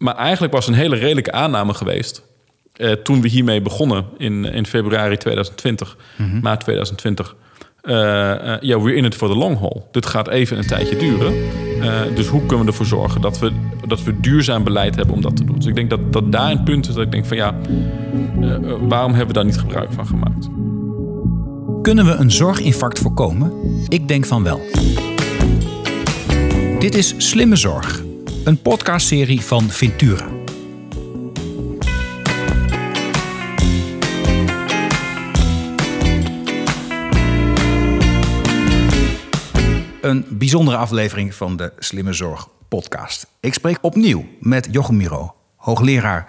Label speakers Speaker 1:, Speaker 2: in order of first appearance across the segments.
Speaker 1: Maar eigenlijk was een hele redelijke aanname geweest. eh, toen we hiermee begonnen in, in februari 2020, maart 2020. eh, eh, ja, we're in it for the long haul. Dit gaat even een tijdje duren. Eh, dus hoe kunnen we ervoor zorgen dat we, dat we duurzaam beleid hebben om dat te doen? Dus ik denk dat, dat daar een punt is dat ik denk van ja, eh, waarom hebben we daar niet gebruik van gemaakt?
Speaker 2: Kunnen we een zorginfarct voorkomen? Ik denk van wel. Dit is Slimme Zorg, een podcastserie van Ventura. Een bijzondere aflevering van de Slimme Zorg podcast. Ik spreek opnieuw met Jochem Miro, hoogleraar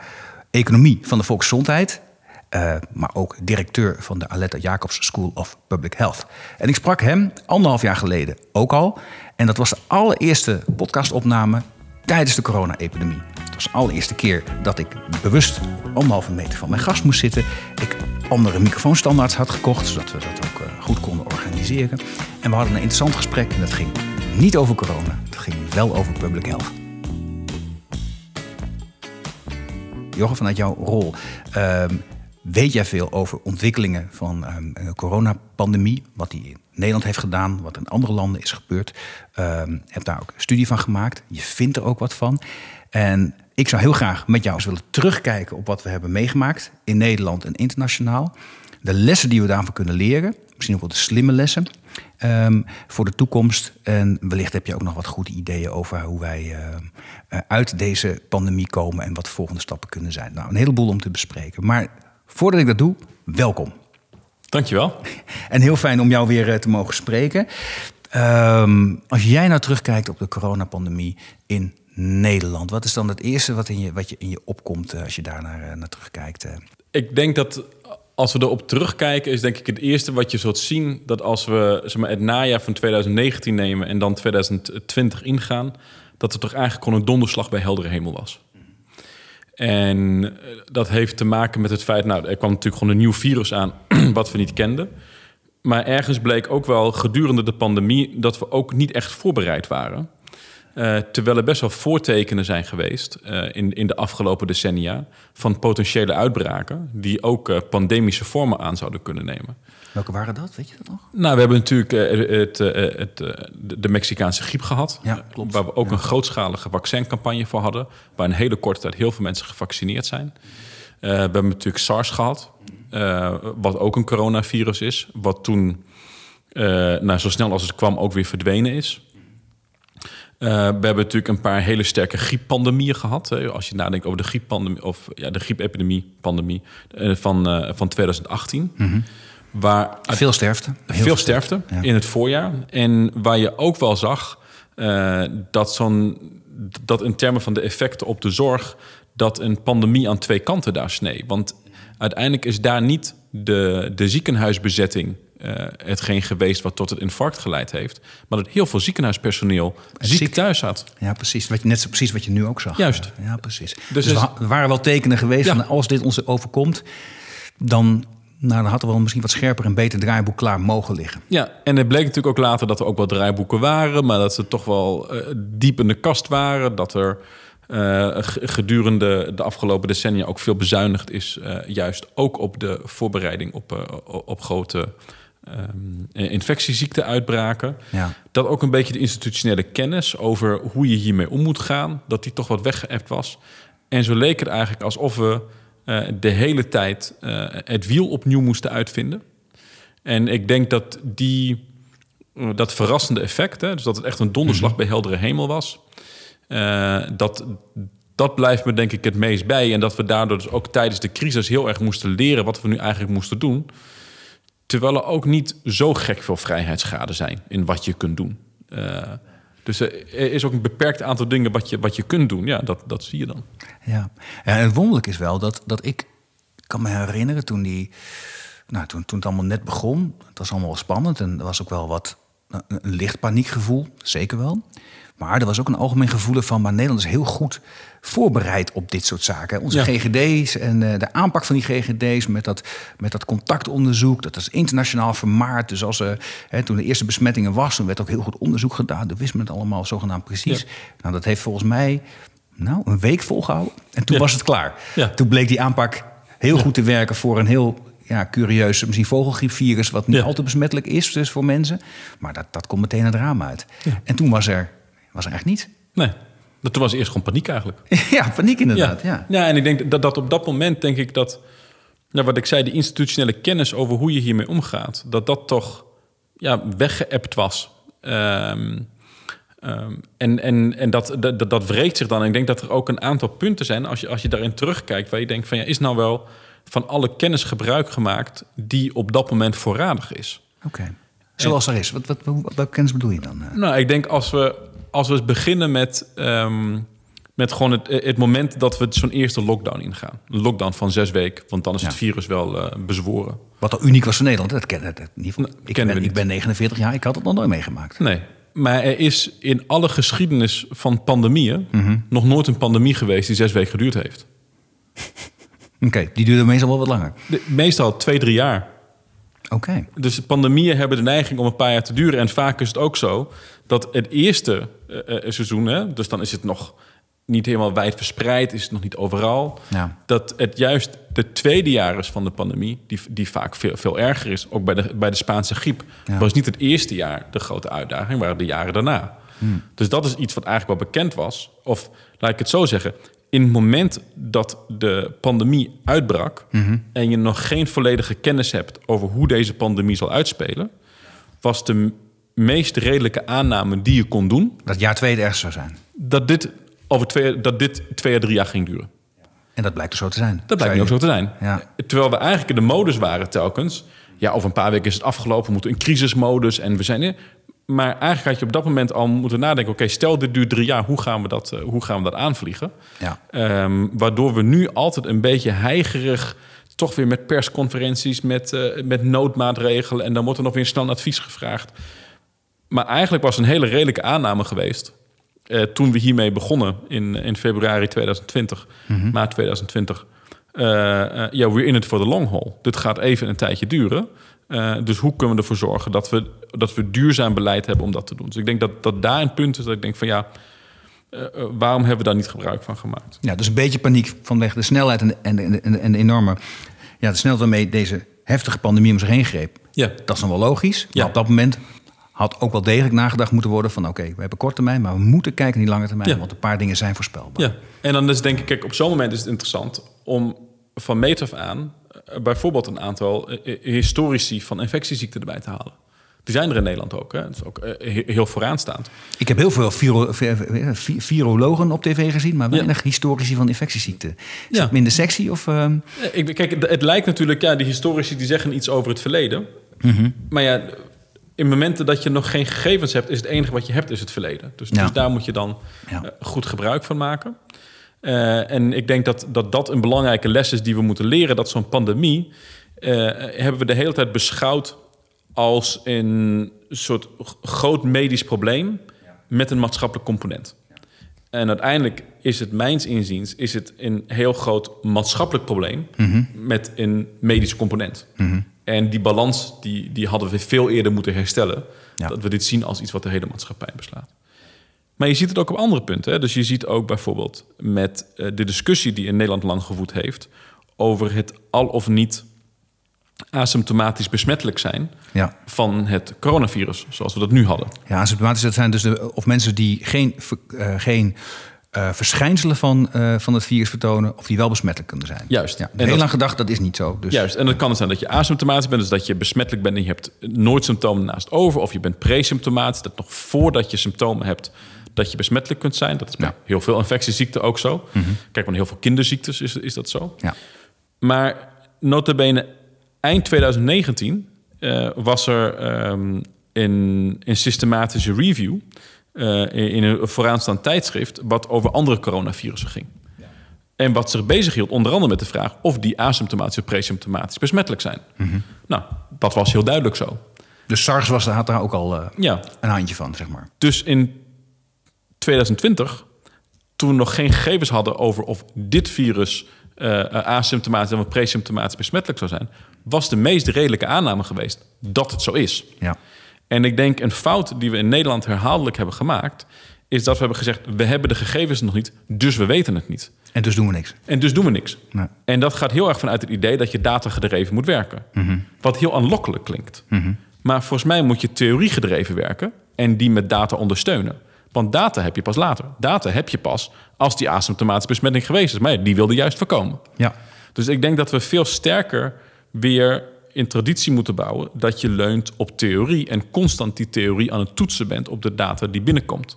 Speaker 2: economie van de volksgezondheid, eh, maar ook directeur van de Aletta Jacobs School of Public Health. En ik sprak hem anderhalf jaar geleden ook al. En dat was de allereerste podcastopname tijdens de corona-epidemie. Het was de allereerste keer dat ik bewust anderhalve meter van mijn gast moest zitten. Ik andere microfoonstandaards had gekocht, zodat we dat ook eh, goed konden organiseren. En we hadden een interessant gesprek en dat ging niet over corona. Het ging wel over public health. Jochem, vanuit jouw rol, ehm, weet jij veel over ontwikkelingen van ehm, de coronapandemie? Wat die in Nederland heeft gedaan, wat in andere landen is gebeurd. Ehm heb daar ook een studie van gemaakt. Je vindt er ook wat van. En ik zou heel graag met jou eens willen terugkijken op wat we hebben meegemaakt in Nederland en internationaal. De lessen die we daarvan kunnen leren, misschien ook wel de slimme lessen ehm, voor de toekomst. En wellicht heb je ook nog wat goede ideeën over hoe wij eh, uit deze pandemie komen en wat de volgende stappen kunnen zijn. Nou, een heleboel om te bespreken. Maar voordat ik dat doe, welkom.
Speaker 1: Dankjewel.
Speaker 2: En heel fijn om jou weer eh, te mogen spreken. Ehm, als jij nou terugkijkt op de coronapandemie in Nederland, wat is dan het eerste wat, in je, wat je in je opkomt eh, als je daar naar, eh, naar terugkijkt?
Speaker 1: Ik denk dat als we erop terugkijken, is denk ik het eerste wat je zult zien dat als we zeg maar, het najaar van 2019 nemen en dan 2020 ingaan, dat er toch eigenlijk gewoon een donderslag bij heldere hemel was. En eh, dat heeft te maken met het feit, nou, er kwam natuurlijk gewoon een nieuw virus aan wat we niet kenden. Maar ergens bleek ook wel gedurende de pandemie dat we ook niet echt voorbereid waren. Eh, terwijl er best wel voortekenen zijn geweest eh, in, in de afgelopen decennia van potentiële uitbraken die ook pandemische vormen aan zouden kunnen nemen.
Speaker 2: Welke waren dat? Weet je dat nog?
Speaker 1: Nou, we hebben natuurlijk eh, het, eh, het, eh, de de Mexicaanse griep gehad.
Speaker 2: Ja,
Speaker 1: eh,
Speaker 2: klopt.
Speaker 1: Waar we ook een grootschalige vaccincampagne voor hadden. Waar in een hele korte tijd heel veel mensen gevaccineerd zijn. Eh, we hebben natuurlijk SARS gehad. eh, wat ook een coronavirus is. Wat toen, eh, nou, zo snel als het kwam, ook weer verdwenen is. Eh, we hebben natuurlijk een paar hele sterke grieppandemieën gehad. Hè. Als je nadenkt over de grieppandemie of ja, de griepepidemie pandemie eh, van, eh, van 2018. Waar
Speaker 2: Veel sterfte.
Speaker 1: veel,
Speaker 2: Heel veel
Speaker 1: sterfte
Speaker 2: ja.
Speaker 1: in het voorjaar. En waar je ook wel zag eh, dat, zo'n, dat in termen van de effecten op de zorg... dat een pandemie aan twee kanten daar snee. Want uiteindelijk is daar niet de, de ziekenhuisbezetting... eh, hetgeen geweest wat tot het infarct geleid heeft. Maar dat heel veel ziekenhuispersoneel ziek,
Speaker 2: ziek.
Speaker 1: thuis zat.
Speaker 2: Ja, precies. Wat je, net zo precies wat je nu ook zag.
Speaker 1: Juist.
Speaker 2: Ja, precies.
Speaker 1: Dus
Speaker 2: Dus, er wa- er waren wel tekenen geweest
Speaker 1: Ja.
Speaker 2: van als dit ons overkomt, dan, nou, dan had er wel misschien wat scherper en beter draaiboek klaar mogen liggen.
Speaker 1: Ja, en het bleek natuurlijk ook later dat er ook wel draaiboeken waren, maar dat ze toch wel eh, diep in de kast waren. Dat er eh, gedurende de afgelopen decennia ook veel bezuinigd is, eh, juist ook op de voorbereiding op, op grote ehm infectieziekte-uitbraken.
Speaker 2: Ja.
Speaker 1: Dat ook een beetje de institutionele kennis over hoe je hiermee om moet gaan, dat die toch wat weggeëpt was. En zo leek het eigenlijk alsof we eh, de hele tijd eh, het wiel opnieuw moesten uitvinden. En ik denk dat die, eh, dat verrassende effect, hè, dus dat het echt een donderslag bij heldere hemel was, dat, dat blijft me denk ik het meest bij. En dat we daardoor dus ook tijdens de crisis heel erg moesten leren wat we nu eigenlijk moesten doen. Terwijl er ook niet zo gek veel vrijheidsgraden zijn in wat je kunt doen. Eh, dus er is ook een beperkt aantal dingen wat je, wat je kunt doen. Ja, dat, dat zie je dan.
Speaker 2: Ja en het wonderlijk is wel dat, dat ik kan me herinneren toen, die, nou, toen, toen het allemaal net begon. Het was allemaal wel spannend en er was ook wel wat een, een licht paniekgevoel, zeker wel. Maar er was ook een algemeen gevoel van, maar Nederland is heel goed voorbereid op dit soort zaken. Onze
Speaker 1: Ja.
Speaker 2: GGD's en eh, de aanpak van die GGD's met dat, met dat contactonderzoek, dat is internationaal vermaard. Dus als, eh, hè, toen de eerste besmettingen was, toen werd ook heel goed onderzoek gedaan. Toen wist men het allemaal zogenaamd precies.
Speaker 1: Ja.
Speaker 2: Nou, dat heeft volgens mij nou, een week volgehouden. En toen
Speaker 1: Ja.
Speaker 2: was het klaar. Toen bleek die aanpak heel goed te werken voor een heel ja, curieus, misschien vogelgriepvirus, wat niet
Speaker 1: Ja.
Speaker 2: altijd besmettelijk is dus voor mensen. Maar dat, dat komt meteen het raam uit. En toen was er, was er echt niets.
Speaker 1: Nee, dat toen was eerst gewoon paniek eigenlijk.
Speaker 2: ja, paniek inderdaad. Ja.
Speaker 1: ja, en ik denk dat, dat op dat moment denk ik dat, nou, wat ik zei, die institutionele kennis over hoe je hiermee omgaat, dat dat toch ja, weggeëpt was. Ehm, ehm, en en, en dat, dat, dat, wreekt zich dan. En ik denk dat er ook een aantal punten zijn, als je, als je daarin terugkijkt, waar je denkt van ja, is nou wel van alle kennis gebruik gemaakt die op dat moment voorradig is?
Speaker 2: Oké. Zoals er is. Wat, wat, wat, welke kennis bedoel je dan? eh?
Speaker 1: Nou, ik denk als we, als we eens beginnen met, ehm, met gewoon het, het moment dat we zo'n eerste lockdown ingaan. Een lockdown van zes weken, want dan is het
Speaker 2: Ja.
Speaker 1: virus wel eh, bezworen.
Speaker 2: Wat al uniek was voor Nederland. Dat ken, dat, ieder geval, ik, ben,
Speaker 1: we
Speaker 2: ik ben 49 jaar, ik had het nog nooit meegemaakt.
Speaker 1: Nee, maar er is in alle geschiedenis van pandemieën
Speaker 2: Mhm.
Speaker 1: nog nooit een pandemie geweest die zes weken geduurd heeft.
Speaker 2: Oké, die duurde meestal wel wat langer.
Speaker 1: De- meestal twee, drie jaar.
Speaker 2: Oké.
Speaker 1: Dus pandemieën hebben de neiging om een paar jaar te duren. En vaak is het ook zo dat het eerste eh, seizoen, hè, dus dan is het nog niet helemaal wijd verspreid, is het nog niet overal.
Speaker 2: Ja.
Speaker 1: Dat het juist de tweede jaar is van de pandemie, die, die vaak veel, veel erger is. Ook bij de, bij de Spaanse griep.
Speaker 2: Ja.
Speaker 1: Was niet het eerste jaar de grote uitdaging, maar de jaren daarna. Dus dat is iets wat eigenlijk wel bekend was. Of laat ik het zo zeggen. In het moment dat de pandemie uitbrak en je nog geen volledige kennis hebt over hoe deze pandemie zal uitspelen, was de meest redelijke aanname die je kon doen
Speaker 2: Dat jaar twee ergste zou zijn.
Speaker 1: dat dit over twee, dat dit twee à drie jaar ging duren.
Speaker 2: En dat blijkt er zo te zijn.
Speaker 1: Dat blijkt nu ook zo te zijn.
Speaker 2: Ja.
Speaker 1: Terwijl we eigenlijk in de modus waren telkens. Ja, over een paar weken is het afgelopen. We moeten in crisismodus en we zijn in. Maar eigenlijk had je op dat moment al moeten nadenken... oké, stel dit duurt drie jaar, hoe gaan we dat, eh, hoe gaan we dat aanvliegen?
Speaker 2: Ja.
Speaker 1: Ehm, waardoor we nu altijd een beetje heigerig... toch weer met persconferenties, met, eh, met noodmaatregelen... en dan wordt er nog weer snel een advies gevraagd. Maar eigenlijk was een hele redelijke aanname geweest... eh, toen we hiermee begonnen in, in februari 2020, maart 2020... eh, eh, ja, we're in it for the long haul. Dit gaat even een tijdje duren. Eh, dus hoe kunnen we ervoor zorgen dat we, dat we duurzaam beleid hebben om dat te doen? Dus ik denk dat, dat daar een punt is dat ik denk van ja, eh, eh, waarom hebben we daar niet gebruik van gemaakt?
Speaker 2: Ja, dus een beetje paniek vanwege de snelheid en, en, en, en, en de enorme... Ja, de snelheid waarmee deze heftige pandemie om zich heen greep.
Speaker 1: Ja,
Speaker 2: Dat is dan wel logisch. Maar
Speaker 1: Ja.
Speaker 2: op dat moment had ook wel degelijk nagedacht moeten worden van... oké, we hebben korte termijn, maar we moeten kijken naar die lange termijn.
Speaker 1: Ja.
Speaker 2: Want een paar dingen zijn voorspelbaar.
Speaker 1: ja. En dan is denk ik, kijk, op zo'n moment is het interessant om van meet af aan bijvoorbeeld een aantal eh, eh, historici van infectieziekten erbij te halen. Die zijn er in Nederland ook. Hè? Dat is ook eh, he- heel vooraanstaand.
Speaker 2: Ik heb heel veel viro, vi- vi- virologen op tv gezien... maar weinig historici van infectieziekten. Is
Speaker 1: Ja.
Speaker 2: dat minder sexy of... ehm,
Speaker 1: Eh, Ik, kijk, het, lijkt natuurlijk, ja, die historici die zeggen iets over het verleden. Maar ja, in momenten dat je nog geen gegevens hebt, is het enige wat je hebt, is het verleden. Dus,
Speaker 2: Ja.
Speaker 1: dus daar moet je dan
Speaker 2: Ja.
Speaker 1: eh, goed gebruik van maken. Eh, en ik denk dat, dat dat een belangrijke les is die we moeten leren. Dat zo'n pandemie eh, hebben we de hele tijd beschouwd als een soort groot medisch probleem met een maatschappelijk component. En uiteindelijk is het, mijns inziens, is het een heel groot maatschappelijk probleem met een medische component. En die balans die, die hadden we veel eerder moeten herstellen.
Speaker 2: Ja.
Speaker 1: Dat we dit zien als iets wat de hele maatschappij beslaat. Maar je ziet het ook op andere punten. Hè? Dus je ziet ook bijvoorbeeld met eh, de discussie die in Nederland lang gevoed heeft over het al of niet asymptomatisch besmettelijk zijn
Speaker 2: ja.
Speaker 1: van het coronavirus, zoals we dat nu hadden.
Speaker 2: Ja, asymptomatisch, dat zijn dus de, of mensen die geen, eh, geen eh, verschijnselen van, van het virus vertonen, of die wel besmettelijk kunnen zijn.
Speaker 1: Juist.
Speaker 2: Ja, heel
Speaker 1: dat-
Speaker 2: lang gedacht, dat is niet zo. Dus,
Speaker 1: Juist, en het kan zijn dat je asymptomatisch bent, dus dat je besmettelijk bent en je hebt nooit symptomen naast over, of je bent presymptomatisch, dat nog voordat je symptomen hebt, dat je besmettelijk kunt zijn. Dat is bij
Speaker 2: Ja.
Speaker 1: heel veel infectieziekten ook zo. Kijk, van heel veel kinderziektes is, is dat zo.
Speaker 2: Ja.
Speaker 1: Maar notabene eind 2019 eh, was er ehm, een, een systematische review eh, in, in een vooraanstaand tijdschrift wat over andere coronavirussen ging. En wat zich bezighield onder andere met de vraag of die asymptomatisch of presymptomatisch besmettelijk zijn. Nou, dat was heel duidelijk zo.
Speaker 2: Dus SARS was, had daar ook al eh,
Speaker 1: Ja,
Speaker 2: een handje van, zeg maar.
Speaker 1: dus in 2020, toen we nog geen gegevens hadden over of dit virus eh, asymptomatisch of presymptomatisch besmettelijk zou zijn, was de meest redelijke aanname geweest dat het zo is.
Speaker 2: Ja.
Speaker 1: En ik denk een fout die we in Nederland herhaaldelijk hebben gemaakt, is dat we hebben gezegd: we hebben de gegevens nog niet, dus we weten het niet.
Speaker 2: En dus doen we niks.
Speaker 1: En dus doen we niks.
Speaker 2: Nee.
Speaker 1: En dat gaat heel erg vanuit het idee dat je data gedreven moet werken. Wat heel aanlokkelijk klinkt. Maar volgens mij moet je theorie gedreven werken en die met data ondersteunen. Want data heb je pas later. Data heb je pas als die asymptomatische besmetting geweest is. Maar ja, die wilde juist voorkomen.
Speaker 2: Ja.
Speaker 1: Dus ik denk dat we veel sterker weer in traditie moeten bouwen dat je leunt op theorie en constant die theorie aan het toetsen bent op de data die binnenkomt.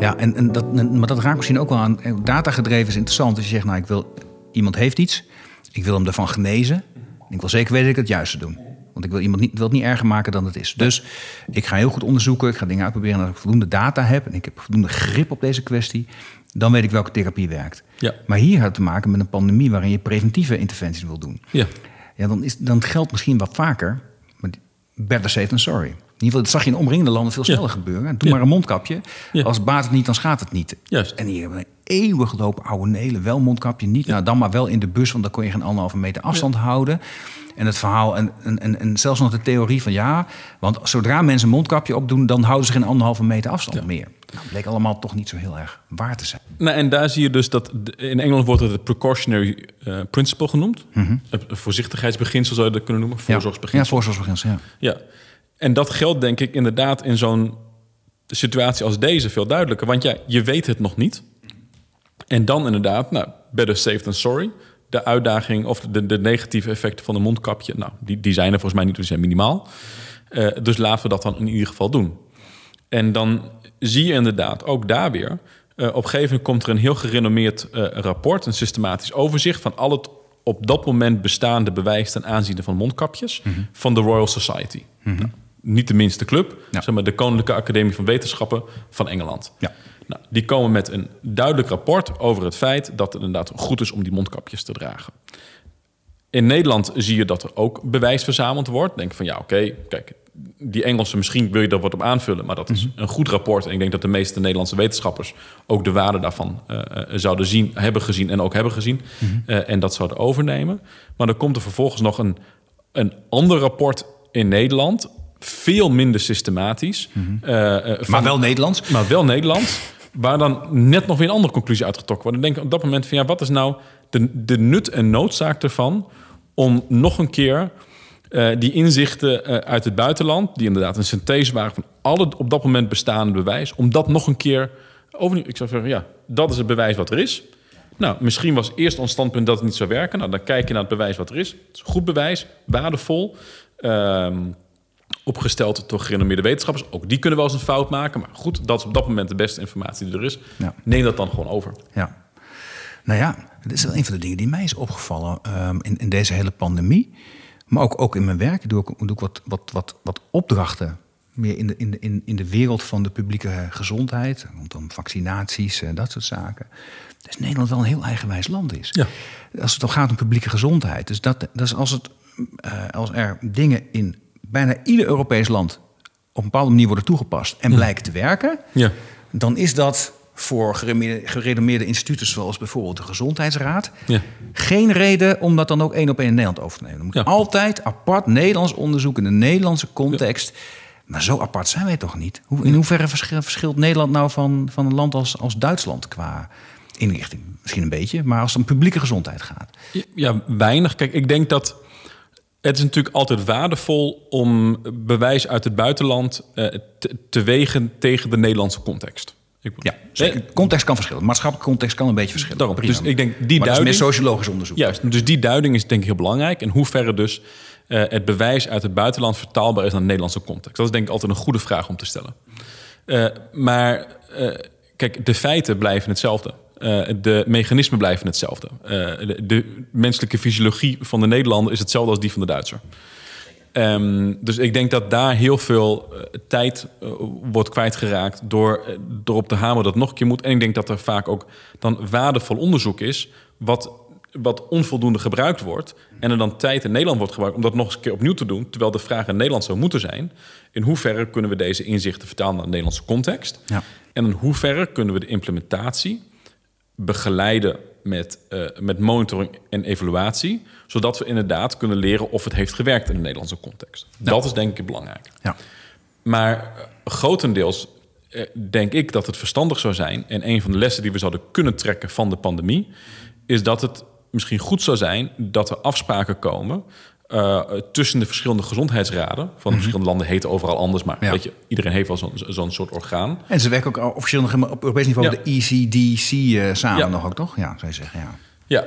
Speaker 2: Ja, en, en dat, en- maar dat raakt misschien ook wel aan. Datagedreven is interessant. Als je zegt, nou, ik wil, iemand heeft iets, ik wil hem ervan genezen. En ik wil zeker weten dat ik het juiste doe. Want ik wil iemand niet, wil het niet erger maken dan het is. Dus ik ga heel goed onderzoeken, ik ga dingen uitproberen. En als ik voldoende data heb en ik heb voldoende grip op deze kwestie, dan weet ik welke therapie werkt.
Speaker 1: Ja.
Speaker 2: Maar hier had het te maken met een pandemie waarin je preventieve interventies wil doen.
Speaker 1: Ja.
Speaker 2: Ja, dan, is, dan geldt misschien wat vaker. Maar better safe than sorry. In ieder geval, dat zag je in omringende landen veel
Speaker 1: Ja.
Speaker 2: sneller gebeuren. Doe
Speaker 1: Ja.
Speaker 2: maar een mondkapje.
Speaker 1: Ja.
Speaker 2: Als baat het niet, dan schaadt het niet.
Speaker 1: Juist.
Speaker 2: En hier hebben we eeuwig lopen oude nelen. Wel mondkapje, niet. Nou, dan maar wel in de bus, want dan kon je geen anderhalve meter afstand houden. En het verhaal, en, en, en, en zelfs nog de theorie van ja... want zodra mensen een mondkapje opdoen... dan houden ze geen anderhalve meter afstand meer. Nou, dat bleek allemaal toch niet zo heel erg waar te zijn.
Speaker 1: Nou, en daar zie je dus dat in Engeland wordt het het precautionary eh, principle genoemd. Het voorzichtigheidsbeginsel zou je dat kunnen noemen.
Speaker 2: Ja,
Speaker 1: Voorzorgsbeginsel.
Speaker 2: voorzorgsbeginsel, ja.
Speaker 1: Ja, en dat geldt denk ik inderdaad in zo'n situatie als deze veel duidelijker. Want ja, je weet het nog niet. En dan inderdaad, nou, better safe than sorry. De uitdaging of de, de negatieve effecten van een mondkapje, nou, die, die zijn er volgens mij niet, die zijn minimaal. Eh, dus laten we dat dan in ieder geval doen. En dan zie je inderdaad ook daar weer. eh, op een gegeven moment komt er een heel gerenommeerd eh, rapport, een systematisch overzicht van al het op dat moment bestaande bewijs ten aanzien van mondkapjes van de Royal Society. Nou, niet de minste club,
Speaker 2: Ja.
Speaker 1: zeg maar de Koninklijke Academie van Wetenschappen van Engeland.
Speaker 2: Ja.
Speaker 1: Nou, die komen met een duidelijk rapport over het feit dat het inderdaad goed is om die mondkapjes te dragen. In Nederland zie je dat er ook bewijs verzameld wordt. Denk van ja, oké, kijk, die Engelsen, misschien wil je daar wat op aanvullen, maar dat is een goed rapport. En ik denk dat de meeste Nederlandse wetenschappers ook de waarde daarvan eh, eh, zouden zien, hebben gezien en ook hebben gezien. eh, en dat zouden overnemen. Maar dan komt er vervolgens nog een, een ander rapport in Nederland, veel minder systematisch. van-
Speaker 2: Maar wel Nederlands.
Speaker 1: maar wel Nederlands. Waar dan net nog weer een andere conclusie uitgetrokken wordt. Dan denk ik op dat moment van ja, wat is nou de, de nut en noodzaak ervan om nog een keer eh, die inzichten eh, uit het buitenland, die inderdaad een synthese waren van alle op dat moment bestaande bewijs, om dat nog een keer over. Ik zou zeggen, ja, dat is het bewijs wat er is. Nou, misschien was eerst ons standpunt dat het niet zou werken. Nou, dan kijk je naar het bewijs wat er is. Het is goed bewijs, waardevol. Ehm, opgesteld door gerenommeerde wetenschappers. Ook die kunnen wel eens een fout maken. Maar goed, dat is op dat moment de beste informatie die er is.
Speaker 2: Ja.
Speaker 1: Neem dat dan gewoon over.
Speaker 2: Ja. Nou ja, dat is wel een van de dingen die mij is opgevallen ehm, in, in deze hele pandemie. Maar ook, ook in mijn werk. Ik doe ook, doe ik wat, wat, wat, wat opdrachten. Meer in de, in, de, in, in de wereld van de publieke gezondheid. Rondom vaccinaties en dat soort zaken. Dus Nederland wel een heel eigenwijs land is.
Speaker 1: Ja.
Speaker 2: Als het dan gaat om publieke gezondheid. Dus dat, dat is als, het, eh, als er dingen in bijna ieder Europees land op een bepaalde manier worden toegepast en blijken te werken
Speaker 1: Ja.
Speaker 2: dan is dat voor gerenommeerde- gerenommeerde instituten zoals bijvoorbeeld de Gezondheidsraad
Speaker 1: Ja.
Speaker 2: geen reden om dat dan ook één op één in Nederland over te nemen. Er moet
Speaker 1: Ja.
Speaker 2: altijd apart Nederlands onderzoek in de Nederlandse context. Maar zo apart zijn wij toch niet? Hoe, in hoeverre verschil- verschilt Nederland nou van, van een land als, als Duitsland qua inrichting? Misschien een beetje, maar als het om publieke gezondheid gaat.
Speaker 1: Ja, weinig. Kijk, ik denk dat het is natuurlijk altijd waardevol om bewijs uit het buitenland eh, te, te wegen tegen de Nederlandse context. Ik,
Speaker 2: Ja, zeker. Context kan verschillen. Maatschappelijke context kan een beetje verschillen.
Speaker 1: Daarom.
Speaker 2: Prima.
Speaker 1: Dus ik denk die
Speaker 2: maar dat is
Speaker 1: duiding-
Speaker 2: meer sociologisch onderzoek.
Speaker 1: Juist, dus die duiding is denk ik heel belangrijk. En hoeverre dus eh, het bewijs uit het buitenland vertaalbaar is naar de Nederlandse context. Dat is denk ik altijd een goede vraag om te stellen. Eh, maar kijk, de feiten blijven hetzelfde. Eh, de mechanismen blijven hetzelfde. Eh, de, de menselijke fysiologie van de Nederlander is hetzelfde als die van de Duitser. Ehm, dus ik denk dat daar heel veel eh, tijd wordt kwijtgeraakt door, door op te hameren dat het nog een keer moet. En ik denk dat er vaak ook dan waardevol onderzoek is, wat, wat onvoldoende gebruikt wordt. En er dan tijd in Nederland wordt gebruikt om dat nog eens een keer opnieuw te doen. Terwijl de vraag in Nederland zou moeten zijn: in hoeverre kunnen we deze inzichten vertalen naar de Nederlandse context?
Speaker 2: Ja.
Speaker 1: En in hoeverre kunnen we de implementatie begeleiden met, eh, met monitoring en evaluatie. Zodat we inderdaad kunnen leren of het heeft gewerkt in de Nederlandse context. Dat is denk ik belangrijk.
Speaker 2: Ja.
Speaker 1: Maar eh, grotendeels eh, denk ik dat het verstandig zou zijn. En een van de lessen die we zouden kunnen trekken van de pandemie. is dat het misschien goed zou zijn dat er afspraken komen. Eh, tussen de verschillende gezondheidsraden. van de verschillende landen heten overal anders. Maar
Speaker 2: Ja.
Speaker 1: weet je, iedereen heeft wel zo'n zo'n soort orgaan.
Speaker 2: En ze werken ook officieel nog op Europees niveau
Speaker 1: Ja.
Speaker 2: de ECDC eh, samen
Speaker 1: Ja.
Speaker 2: nog ook, toch? Ja, zou je zeggen, ja.
Speaker 1: Ja,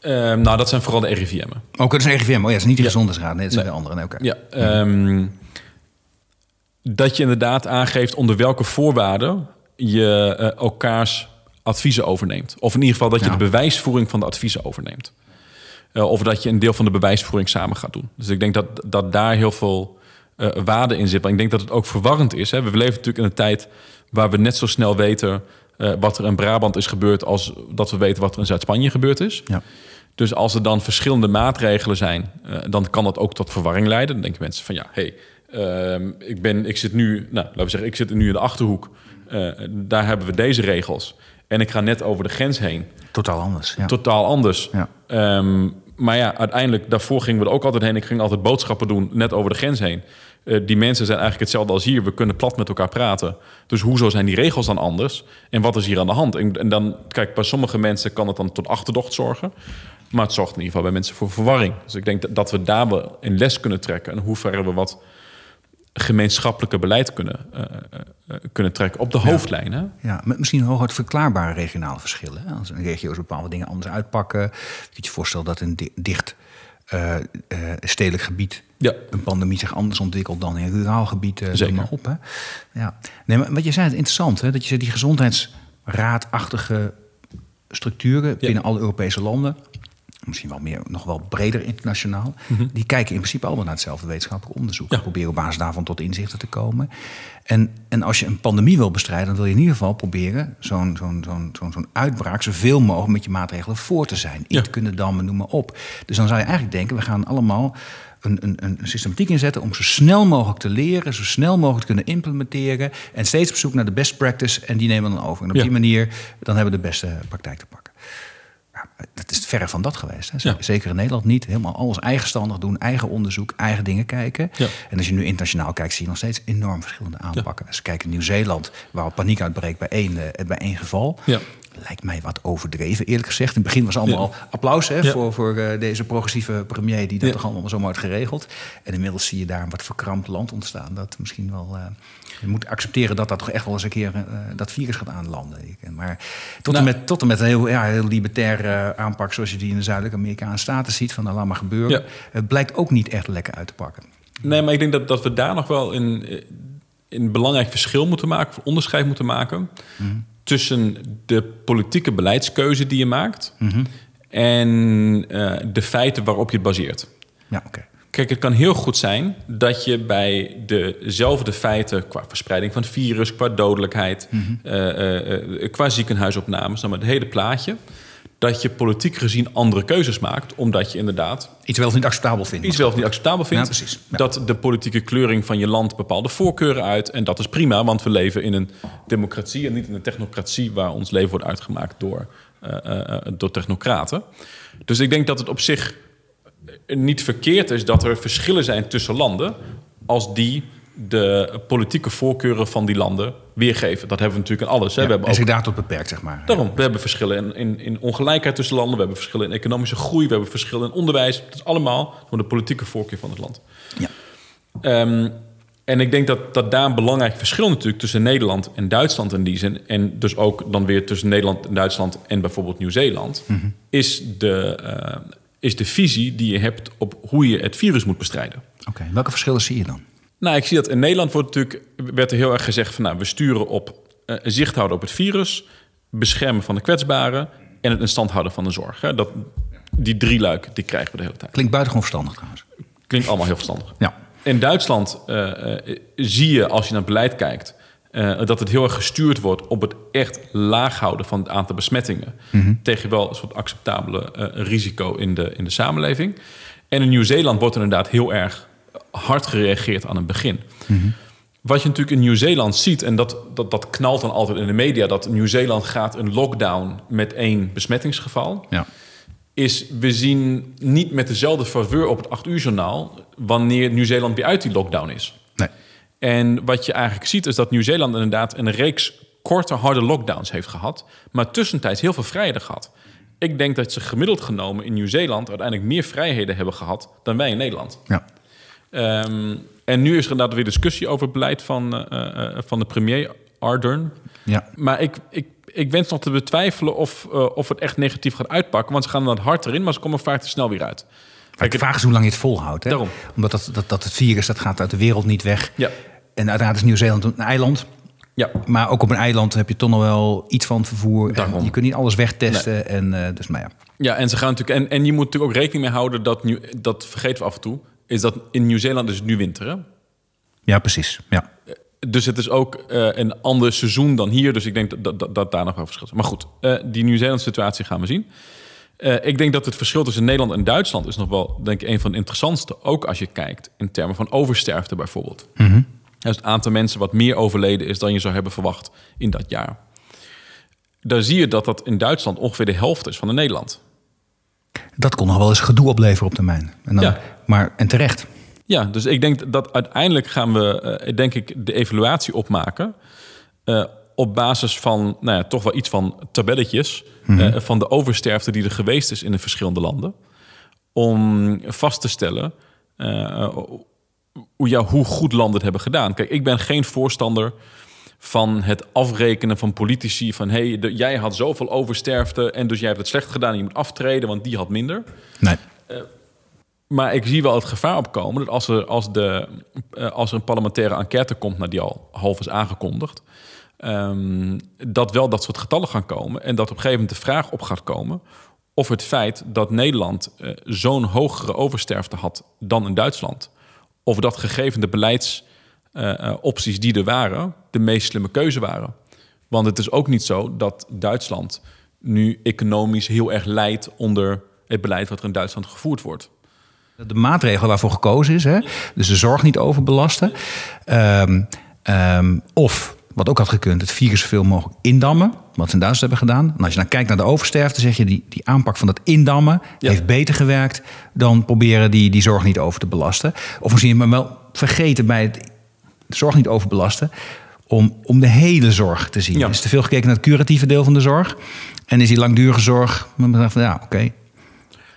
Speaker 1: Ehm, nou dat zijn vooral de RIVM'en.
Speaker 2: Ook dat is een RIVM, oh ja, het is niet de gezondheidsraad. Nee, dat zijn
Speaker 1: Nee.
Speaker 2: de andere. Nee, oké.
Speaker 1: Ja, ehm, dat je inderdaad aangeeft onder welke voorwaarden je eh, elkaars adviezen overneemt. Of in ieder geval dat je de bewijsvoering van de adviezen overneemt. Eh, of dat je een deel van de bewijsvoering samen gaat doen. Dus ik denk dat, dat daar heel veel eh, waarde in zit. Maar ik denk dat het ook verwarrend is. Hè. We leven natuurlijk in een tijd waar we net zo snel weten eh, wat er in Brabant is gebeurd... als dat we weten wat er in Zuid-Spanje gebeurd is.
Speaker 2: Ja.
Speaker 1: Dus als er dan verschillende maatregelen zijn, dan kan dat ook tot verwarring leiden. Dan denken mensen van ja, hé, hey, ehm, ik, ben, ik zit nu, nou, laten we zeggen, ik zit nu in de achterhoek. Daar hebben we deze regels. En ik ga net over de grens heen.
Speaker 2: Totaal anders. Ja.
Speaker 1: Totaal anders.
Speaker 2: Ja.
Speaker 1: Ehm, maar ja, uiteindelijk, daarvoor gingen we er ook altijd heen. Ik ging altijd boodschappen doen, net over de grens heen. Eh, die mensen zijn eigenlijk hetzelfde als hier. We kunnen plat met elkaar praten. Dus hoezo zijn die regels dan anders? En wat is hier aan de hand? En, dan, kijk, bij sommige mensen kan het dan tot achterdocht zorgen. Maar het zorgt in ieder geval bij mensen voor verwarring. Dus ik denk dat, dat we daar wel een les kunnen trekken. En hoe ver we wat gemeenschappelijke beleid kunnen, eh, eh, eh, kunnen trekken op de hoofdlijn. Hè?
Speaker 2: Ja, met misschien hooguit verklaarbare regionale verschillen. Als een regio's bepaalde dingen anders uitpakken. Je kunt je voorstellen dat een di- dicht stedelijk gebied
Speaker 1: Ja.
Speaker 2: een pandemie zich anders ontwikkelt dan in een ruraal gebied.
Speaker 1: Zeker.
Speaker 2: maar op, hè. Ja. Nee, maar wat je zei, het interessant, hè, dat je die gezondheidsraadachtige structuren binnen alle Europese landen, misschien wel meer, nog wel breder internationaal, die kijken in principe allemaal naar hetzelfde wetenschappelijk onderzoek.
Speaker 1: Mhm. Ja.
Speaker 2: Proberen op basis daarvan tot inzichten te komen. En, en als je een pandemie wil bestrijden, dan wil je in ieder geval proberen zo'n zo'n zo'n zo'n zo'n uitbraak zoveel mogelijk met je maatregelen voor te zijn. In te kunnen dammen, noem maar op. Dus dan zou je eigenlijk denken, we gaan allemaal een, een, een systematiek inzetten om zo snel mogelijk te leren, zo snel mogelijk te kunnen implementeren. En steeds op zoek naar de best practice en die nemen we dan over. En op
Speaker 1: Ja.
Speaker 2: die manier dan hebben we de beste praktijk te pakken. Dat is verre van dat geweest. Hè. Zeker in Nederland niet. Helemaal alles eigenstandig doen, eigen onderzoek, eigen dingen kijken.
Speaker 1: Ja.
Speaker 2: En als je nu internationaal kijkt, zie je nog steeds enorm verschillende aanpakken. Als je kijkt in Nieuw-Zeeland, waar al paniek uitbreekt bij één, eh, bij één geval.
Speaker 1: Ja.
Speaker 2: Lijkt mij wat overdreven, eerlijk gezegd. In het begin was allemaal applaus hè,
Speaker 1: Ja.
Speaker 2: voor, voor eh, deze progressieve premier... die dat toch allemaal zo had geregeld. En inmiddels zie je daar een wat verkrampt land ontstaan. Dat misschien wel... eh, je moet accepteren dat dat toch echt wel eens een keer eh, dat virus gaat aanlanden. Maar tot,
Speaker 1: Nou-
Speaker 2: en met, tot en met een heel, ja, heel libertaire eh, aanpak... zoals je die in de zuidelijke Amerikaanse staten ziet... van nou, laat maar gebeuren. Het blijkt ook niet echt lekker uit te pakken.
Speaker 1: Nee, maar ik denk dat, dat we daar nog wel een, eh, een belangrijk verschil moeten maken, onderscheid moeten maken. Tussen de politieke beleidskeuze die je maakt. en eh, de feiten waarop je het baseert.
Speaker 2: Ja, oké.
Speaker 1: Kijk, het kan heel goed zijn dat je bij dezelfde feiten qua verspreiding van het virus, qua dodelijkheid, eh, eh, eh, qua ziekenhuisopnames, nou maar het hele plaatje, dat je politiek gezien andere keuzes maakt, omdat je inderdaad
Speaker 2: Iets wel of niet acceptabel vindt.
Speaker 1: iets wel of niet acceptabel vindt.
Speaker 2: Ja, precies. Ja.
Speaker 1: Dat de politieke kleuring van je land bepaalde voorkeuren uit. En dat is prima, want we leven in een democratie en niet in een technocratie waar ons leven wordt uitgemaakt door, eh, eh, eh, door technocraten. Dus ik denk dat het op zich niet verkeerd is dat er verschillen zijn tussen landen als die de politieke voorkeuren van die landen weergeven. Dat hebben we natuurlijk in alles. Hè.
Speaker 2: Ja,
Speaker 1: we hebben
Speaker 2: en
Speaker 1: ook
Speaker 2: zich daartoe beperkt, zeg maar.
Speaker 1: Daarom, we hebben verschillen in, in, in ongelijkheid tussen landen, we hebben verschillen in economische groei, we hebben verschillen in onderwijs. Het is allemaal door de politieke voorkeur van het land.
Speaker 2: Ja.
Speaker 1: Ehm, en ik denk dat, dat daar een belangrijk verschil natuurlijk tussen Nederland en Duitsland in die zin, en dus ook dan weer tussen Nederland en Duitsland en bijvoorbeeld Nieuw-Zeeland, is, de, eh, is de visie die je hebt op hoe je het virus moet bestrijden.
Speaker 2: Oké, welke verschillen zie je dan?
Speaker 1: Nou, ik zie dat in Nederland wordt natuurlijk, werd er heel erg gezegd van nou, we sturen op eh, zicht houden op het virus, beschermen van de kwetsbaren en het in stand houden van de zorg. Hè. Dat, die drie luik, die krijgen we de hele tijd.
Speaker 2: Klinkt buitengewoon verstandig trouwens.
Speaker 1: Klinkt allemaal heel verstandig.
Speaker 2: Ja.
Speaker 1: In Duitsland eh, eh, zie je, als je naar het beleid kijkt, dat het heel erg gestuurd wordt op het echt laag houden van het aantal besmettingen. Tegen wel een soort acceptabele risico in de, in de samenleving. En in Nieuw-Zeeland wordt er inderdaad heel erg hard gereageerd aan het begin. Wat je natuurlijk in Nieuw-Zeeland ziet, en dat, dat, dat knalt dan altijd in de media, dat Nieuw-Zeeland gaat een lockdown met één besmettingsgeval.
Speaker 2: Ja.
Speaker 1: Is we zien niet met dezelfde faveur op het 8 uur journaal wanneer Nieuw-Zeeland weer uit die lockdown is.
Speaker 2: Nee.
Speaker 1: En wat je eigenlijk ziet is dat Nieuw-Zeeland inderdaad een reeks korte, harde lockdowns heeft gehad, maar tussentijds heel veel vrijheden gehad. Ik denk dat ze gemiddeld genomen in Nieuw-Zeeland uiteindelijk meer vrijheden hebben gehad dan wij in Nederland.
Speaker 2: Ja.
Speaker 1: Ehm, en nu is er inderdaad weer discussie over het beleid van, eh, eh, van de premier Ardern.
Speaker 2: Ja.
Speaker 1: Maar ik, ik, ik wens nog te betwijfelen of, eh, of het echt negatief gaat uitpakken. Want ze gaan er hard erin, maar ze komen vaak te snel weer uit.
Speaker 2: Kijk, de vraag is hoe lang je het volhoudt. Hè?
Speaker 1: Daarom.
Speaker 2: Omdat dat, dat, dat het virus dat gaat uit de wereld niet weg.
Speaker 1: Ja.
Speaker 2: En uiteraard is Nieuw-Zeeland een eiland.
Speaker 1: Ja,
Speaker 2: Maar ook op een eiland heb je toch nog wel iets van het vervoer. En je kunt niet alles wegtesten. En, eh, dus, maar ja.
Speaker 1: ja en, ze gaan natuurlijk, en, en je moet natuurlijk ook rekening mee houden dat, nu, dat vergeten we af en toe, is dat in Nieuw-Zeeland is het nu winter. Hè?
Speaker 2: ja, precies. Ja.
Speaker 1: Dus het is ook eh, een ander seizoen dan hier. Dus ik denk dat, dat, dat, dat daar nog wel verschil is. Maar goed, eh, die Nieuw-Zeelandse situatie gaan we zien. Eh, ik denk dat het verschil tussen Nederland en Duitsland is nog wel, denk ik, een van de interessantste. Ook als je kijkt in termen van oversterfte bijvoorbeeld. Dus het aantal mensen wat meer overleden is dan je zou hebben verwacht in dat jaar. Daar zie je dat dat in Duitsland ongeveer de helft is van in Nederland.
Speaker 2: Dat kon nog wel eens gedoe opleveren op termijn. En dan,
Speaker 1: Ja.
Speaker 2: Maar, en terecht.
Speaker 1: Ja, dus ik denk dat uiteindelijk gaan we, eh, denk ik, de evaluatie opmaken. eh, op basis van, nou ja, toch wel iets van tabelletjes. eh, van de oversterfte die er geweest is in de verschillende landen. Om vast te stellen hoe, ja, hoe goed landen het hebben gedaan. Kijk, ik ben geen voorstander van het afrekenen van politici. Van hé, hey, de- jij had zoveel oversterfte en dus jij hebt het slecht gedaan en je moet aftreden, want die had minder.
Speaker 2: Nee.
Speaker 1: Maar ik zie wel het gevaar opkomen dat als er, als de, eh, als er een parlementaire enquête komt, nou die al half is aangekondigd, ehm, dat wel dat soort getallen gaan komen. En dat op een gegeven moment de vraag op gaat komen of het feit dat Nederland eh, zo'n hogere oversterfte had dan in Duitsland, of dat gegeven de beleidsopties die er waren, de meest slimme keuze waren. Want het is ook niet zo dat Duitsland nu economisch heel erg leidt onder het beleid wat er in Duitsland gevoerd wordt.
Speaker 2: De maatregelen waarvoor gekozen is, hè? dus de zorg niet overbelasten. Ehm, of, wat ook had gekund, het virus zoveel mogelijk indammen. Wat ze in Duitsland hebben gedaan. En als je dan kijkt naar de oversterfte, zeg je die, die aanpak van dat indammen
Speaker 1: Ja.
Speaker 2: heeft beter gewerkt dan proberen die, die zorg niet over te belasten. Of misschien maar wel vergeten bij het de zorg niet overbelasten. Om, om de hele zorg te zien.
Speaker 1: Ja.
Speaker 2: Er is te veel gekeken naar het curatieve deel van de zorg. En is die langdurige zorg. dan van ja, oké.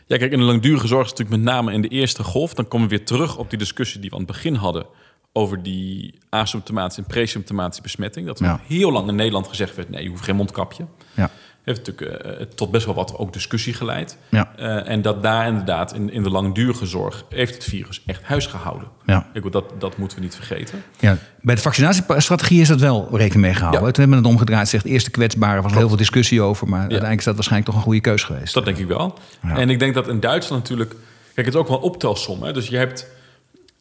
Speaker 1: Ja, kijk, in de langdurige zorg is natuurlijk met name in de eerste golf. Dan komen we weer terug op die discussie die we aan het begin hadden over die asymptomatische en presymptomatische besmetting. Dat er
Speaker 2: Ja.
Speaker 1: heel lang in Nederland gezegd werd, nee, je hoeft geen mondkapje.
Speaker 2: Ja.
Speaker 1: Heeft natuurlijk eh, tot best wel wat ook discussie geleid.
Speaker 2: Ja.
Speaker 1: Eh, en dat daar inderdaad in, in de langdurige zorg heeft het virus echt huis gehouden.
Speaker 2: Ja.
Speaker 1: Ik dat, dat moeten we niet vergeten.
Speaker 2: Ja, bij de vaccinatiestrategie is dat wel rekening mee gehouden.
Speaker 1: Ja.
Speaker 2: Toen hebben we het omgedraaid. Zegt eerst de kwetsbare. was er heel veel discussie over. Maar uiteindelijk is dat waarschijnlijk toch een goede keus geweest.
Speaker 1: Dat denk ik wel. En ik denk dat in Duitsland natuurlijk... Kijk, het is ook wel een optelsom. Hè? Dus je hebt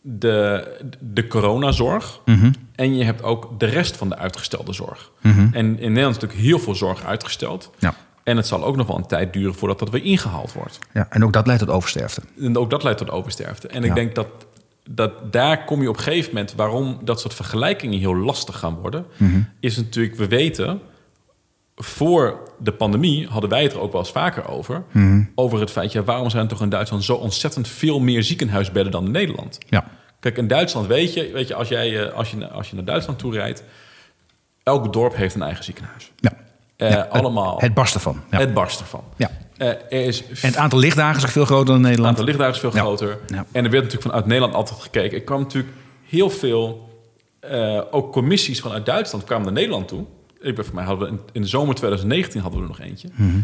Speaker 1: de, de coronazorg...
Speaker 2: Mhm.
Speaker 1: en je hebt ook de rest van de uitgestelde zorg. En in Nederland is natuurlijk heel veel zorg uitgesteld.
Speaker 2: Ja.
Speaker 1: En het zal ook nog wel een tijd duren voordat dat weer ingehaald wordt.
Speaker 2: Ja, en ook dat leidt tot oversterfte.
Speaker 1: En ook dat leidt tot oversterfte. En ik
Speaker 2: Ja.
Speaker 1: denk dat, dat daar kom je op een gegeven moment... waarom dat soort vergelijkingen heel lastig gaan worden...
Speaker 2: Mhm.
Speaker 1: is natuurlijk, we weten... voor de pandemie hadden wij het er ook wel eens vaker over...
Speaker 2: Mhm.
Speaker 1: over het feit, ja, waarom zijn er toch in Duitsland... zo ontzettend veel meer ziekenhuisbedden dan in Nederland?
Speaker 2: Ja.
Speaker 1: Kijk, in Duitsland weet je, weet je, als, jij, eh, als, je, als je naar Duitsland toe rijdt... elk dorp heeft een eigen ziekenhuis.
Speaker 2: ja.
Speaker 1: Eh,
Speaker 2: Ja, het-
Speaker 1: allemaal,
Speaker 2: Het barst ervan. Ja.
Speaker 1: het barst ervan.
Speaker 2: Ja.
Speaker 1: Eh, er is
Speaker 2: En het aantal lichtdagen is ook veel groter dan in
Speaker 1: het
Speaker 2: Nederland.
Speaker 1: aantal lichtdagen is veel
Speaker 2: Ja.
Speaker 1: groter. En er werd natuurlijk vanuit Nederland altijd gekeken. Ik kwam natuurlijk heel veel, ook commissies vanuit Duitsland kwamen naar Nederland toe. Ik ben voor mij hadden we in, in de zomer 2019 hadden we er nog eentje.
Speaker 2: Mhm.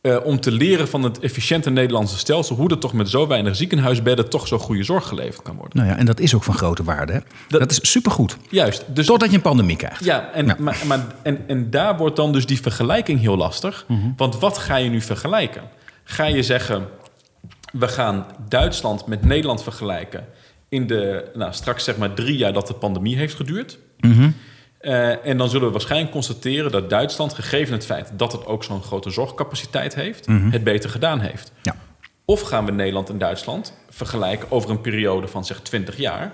Speaker 1: Eh, om te leren van het efficiënte Nederlandse stelsel, hoe er toch met zo weinig ziekenhuisbedden toch zo goede zorg geleverd kan worden.
Speaker 2: Nou ja, en dat is ook van grote waarde. Hè? Dat,
Speaker 1: Dat-
Speaker 2: is supergoed.
Speaker 1: Juist. Dus
Speaker 2: Totdat je een pandemie krijgt.
Speaker 1: Ja, en. Maar, maar, en, en daar wordt dan dus die vergelijking heel lastig.
Speaker 2: Mhm.
Speaker 1: Want wat ga je nu vergelijken? Ga je zeggen, we gaan Duitsland met Nederland vergelijken... in de, nou, straks zeg maar drie jaar dat de pandemie heeft geduurd...
Speaker 2: Mhm.
Speaker 1: Eh, en dan zullen we waarschijnlijk constateren dat Duitsland, gegeven het feit dat het ook zo'n grote zorgcapaciteit heeft, het beter gedaan heeft.
Speaker 2: Ja.
Speaker 1: Of gaan we Nederland en Duitsland vergelijken over een periode van zeg 20 jaar,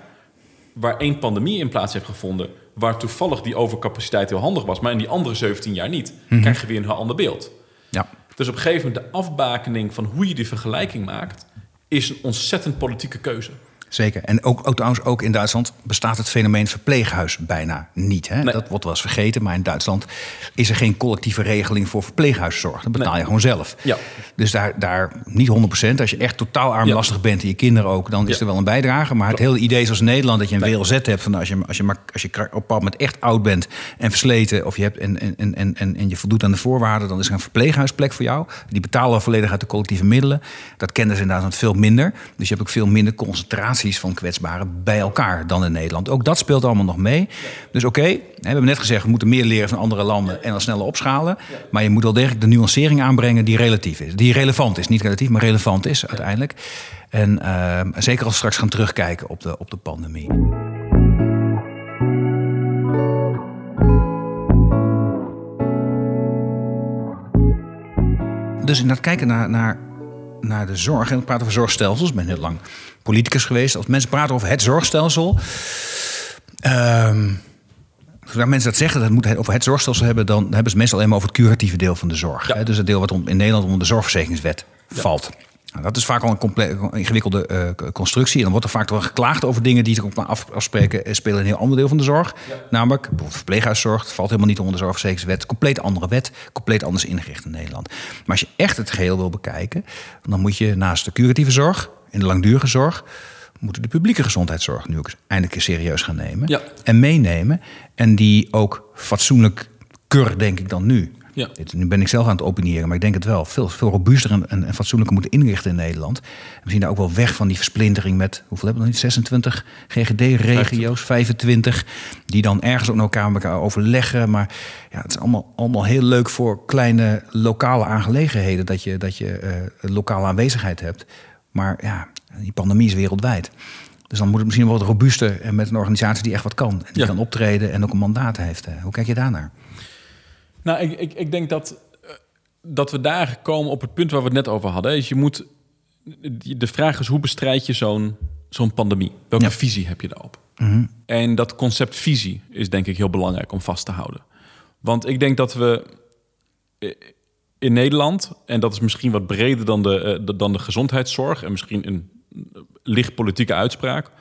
Speaker 1: waar één pandemie in plaats heeft gevonden, waar toevallig die overcapaciteit heel handig was, maar in die andere 17 jaar niet, krijg je weer een heel ander beeld.
Speaker 2: Ja.
Speaker 1: Dus op een gegeven moment de afbakening van hoe je die vergelijking maakt, is een ontzettend politieke keuze.
Speaker 2: Zeker. En ook, ook trouwens, ook in Duitsland bestaat het fenomeen verpleeghuis bijna niet. Hè?
Speaker 1: Nee.
Speaker 2: Dat wordt wel eens vergeten, maar in Duitsland is er geen collectieve regeling voor verpleeghuiszorg. Dat betaal
Speaker 1: Nee.
Speaker 2: je gewoon zelf.
Speaker 1: Ja.
Speaker 2: Dus daar, daar niet 100%. Als je echt totaal armlastig bent en je kinderen ook, dan is
Speaker 1: Ja.
Speaker 2: er wel een bijdrage. Maar het hele idee zoals in Nederland dat je een
Speaker 1: Nee.
Speaker 2: WLZ hebt van als je, als je, maar, als je op een bepaald moment echt oud bent en versleten of je hebt en, en, en, en, en je voldoet aan de voorwaarden, dan is er een verpleeghuisplek voor jou. Die betalen we volledig uit de collectieve middelen. Dat kennen ze in Duitsland veel minder. Dus je hebt ook veel minder van kwetsbaren bij elkaar dan in Nederland. Ook dat speelt allemaal nog mee. Dus oké, hè, we hebben net gezegd, we moeten meer leren van andere landen en dan sneller opschalen. Maar je moet wel degelijk de nuancering aanbrengen die relatief is. Die relevant is. Niet relatief, maar relevant is uiteindelijk. En ehm, zeker als we straks gaan terugkijken op de, op de pandemie. Dus inderdaad kijken naar, naar, naar de zorg. En we praten over zorgstelsels. Ben heel lang politicus geweest. Als mensen praten over het zorgstelsel. ehm Zodra mensen dat zeggen, dat het moet over het zorgstelsel hebben, dan hebben ze meestal alleen maar over het curatieve deel van de zorg.
Speaker 1: Ja.
Speaker 2: Dus het deel wat in Nederland onder de zorgverzekeringswet valt. Nou, dat is vaak al een ingewikkelde eh, constructie. En dan wordt er vaak wel geklaagd over dingen die zich op af, afspreken, eh, spelen in een heel ander deel van de zorg. Namelijk bijvoorbeeld verpleeghuiszorg. Dat valt helemaal niet onder de zorgverzekeringswet. Compleet andere wet, compleet anders ingericht in Nederland. Maar als je echt het geheel wil bekijken, dan moet je naast de curatieve zorg, in de langdurige zorg, moeten de publieke gezondheidszorg nu ook eindelijk eens serieus gaan nemen
Speaker 1: Ja.
Speaker 2: en meenemen. En die ook fatsoenlijk keur, denk ik dan nu.
Speaker 1: Ja.
Speaker 2: Dit, nu ben ik zelf aan het opiniëren, maar ik denk het wel. Veel, veel robuuster en, en, en fatsoenlijker moeten inrichten in Nederland. En we zien daar ook wel weg van die versplintering met... hoeveel hebben we nog niet? 26 GGD-regio's, 25. Die dan ergens ook elkaar, met elkaar overleggen. Maar ja, het is allemaal, allemaal heel leuk voor kleine lokale aangelegenheden... dat je, dat je eh, lokale aanwezigheid hebt. Maar ja, die pandemie is wereldwijd. Dus dan moet het misschien wel wat robuuster en met een organisatie die echt wat kan. En die
Speaker 1: Ja.
Speaker 2: kan optreden en ook een mandaat heeft. Hoe kijk je daarnaar?
Speaker 1: Nou, ik, ik, ik denk dat, eh, dat we daar komen op het punt waar we het net over hadden. Dus je moet, de vraag is, hoe bestrijd je zo'n zo'n pandemie? Welke
Speaker 2: Ja.
Speaker 1: visie heb je daarop? En dat concept visie is denk ik heel belangrijk om vast te houden. Want ik denk dat we eh, in Nederland, en dat is misschien wat breder dan de, eh, dan de gezondheidszorg... en misschien een eh, licht politieke uitspraak...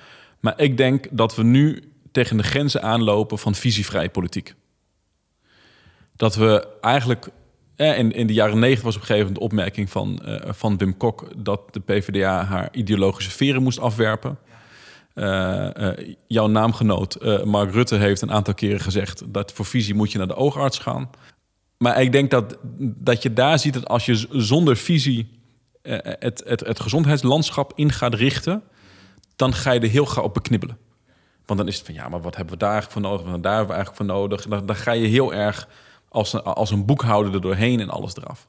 Speaker 1: maar ik denk dat we nu tegen de grenzen aanlopen van visievrije politiek dat we eigenlijk... Eh, in, in de jaren negentig was op een gegeven moment de opmerking van, van Wim Kok... dat de PvdA haar ideologische veren moest afwerpen. Jouw naamgenoot Mark Rutte heeft een aantal keren gezegd... dat voor visie moet je naar de oogarts gaan. Maar ik denk dat, dat je daar ziet dat als je zonder visie... eh, het, het, het gezondheidslandschap in gaat richten... dan ga je er heel gauw op beknibbelen. Want dan is het van ja, maar wat hebben we daar eigenlijk voor nodig? Wat daar hebben we eigenlijk voor nodig? Dan, dan ga je heel erg als een, als een boekhouder er doorheen en alles eraf.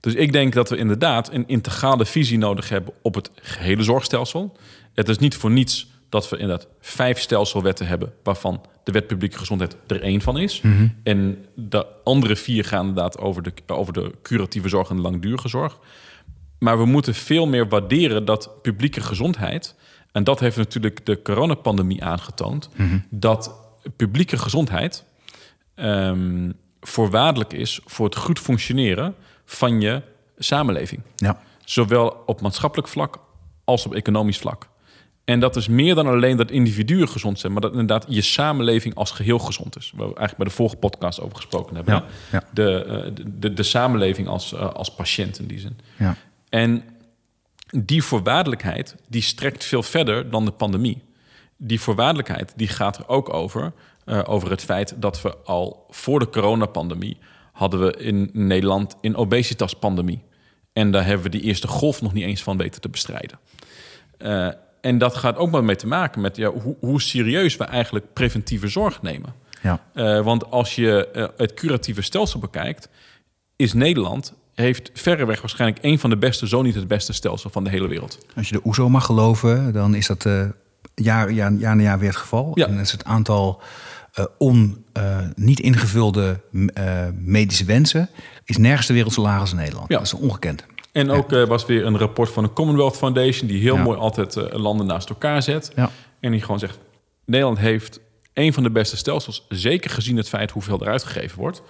Speaker 1: Dus ik denk dat we inderdaad een integrale visie nodig hebben op het gehele zorgstelsel. Het is niet voor niets dat we inderdaad vijf stelselwetten hebben, waarvan de wet publieke gezondheid er één van is. En de andere vier gaan inderdaad over de, over de curatieve zorg en de langdurige zorg. Maar we moeten veel meer waarderen dat publieke gezondheid, en dat heeft natuurlijk de coronapandemie aangetoond, dat publieke gezondheid ehm, voorwaardelijk is voor het goed functioneren van je samenleving.
Speaker 2: Ja.
Speaker 1: Zowel op maatschappelijk vlak als op economisch vlak. En dat is meer dan alleen dat individuen gezond zijn, maar dat inderdaad je samenleving als geheel gezond is. Waar we eigenlijk bij de vorige podcast over gesproken hebben.
Speaker 2: Ja,
Speaker 1: hè?
Speaker 2: ja.
Speaker 1: De, eh, de, de, de samenleving als, eh, als patiënt in die zin.
Speaker 2: Ja.
Speaker 1: En die voorwaardelijkheid die strekt veel verder dan de pandemie. Die voorwaardelijkheid die gaat er ook over, eh, over het feit dat we al voor de coronapandemie hadden we in Nederland een obesitaspandemie. En daar hebben we die eerste golf nog niet eens van weten te bestrijden. Eh, en dat gaat ook maar mee te maken met ja, hoe, hoe serieus we eigenlijk preventieve zorg nemen.
Speaker 2: Ja.
Speaker 1: Eh, want als je eh, het curatieve stelsel bekijkt, is Nederland heeft verreweg waarschijnlijk een van de beste, zo niet het beste stelsel van de hele wereld.
Speaker 2: Als je de OESO mag geloven, dan is dat eh, jaar, jaar, jaar na jaar weer het geval.
Speaker 1: Ja.
Speaker 2: En is het aantal on, niet ingevulde medische wensen is nergens ter wereld zo laag als in Nederland.
Speaker 1: Ja.
Speaker 2: Dat is ongekend.
Speaker 1: En ook eh, was weer een rapport van de Commonwealth Foundation, die heel
Speaker 2: Ja.
Speaker 1: mooi altijd eh, landen naast elkaar zet.
Speaker 2: Ja.
Speaker 1: En die gewoon zegt: Nederland heeft een van de beste stelsels, zeker gezien het feit hoeveel er uitgegeven wordt.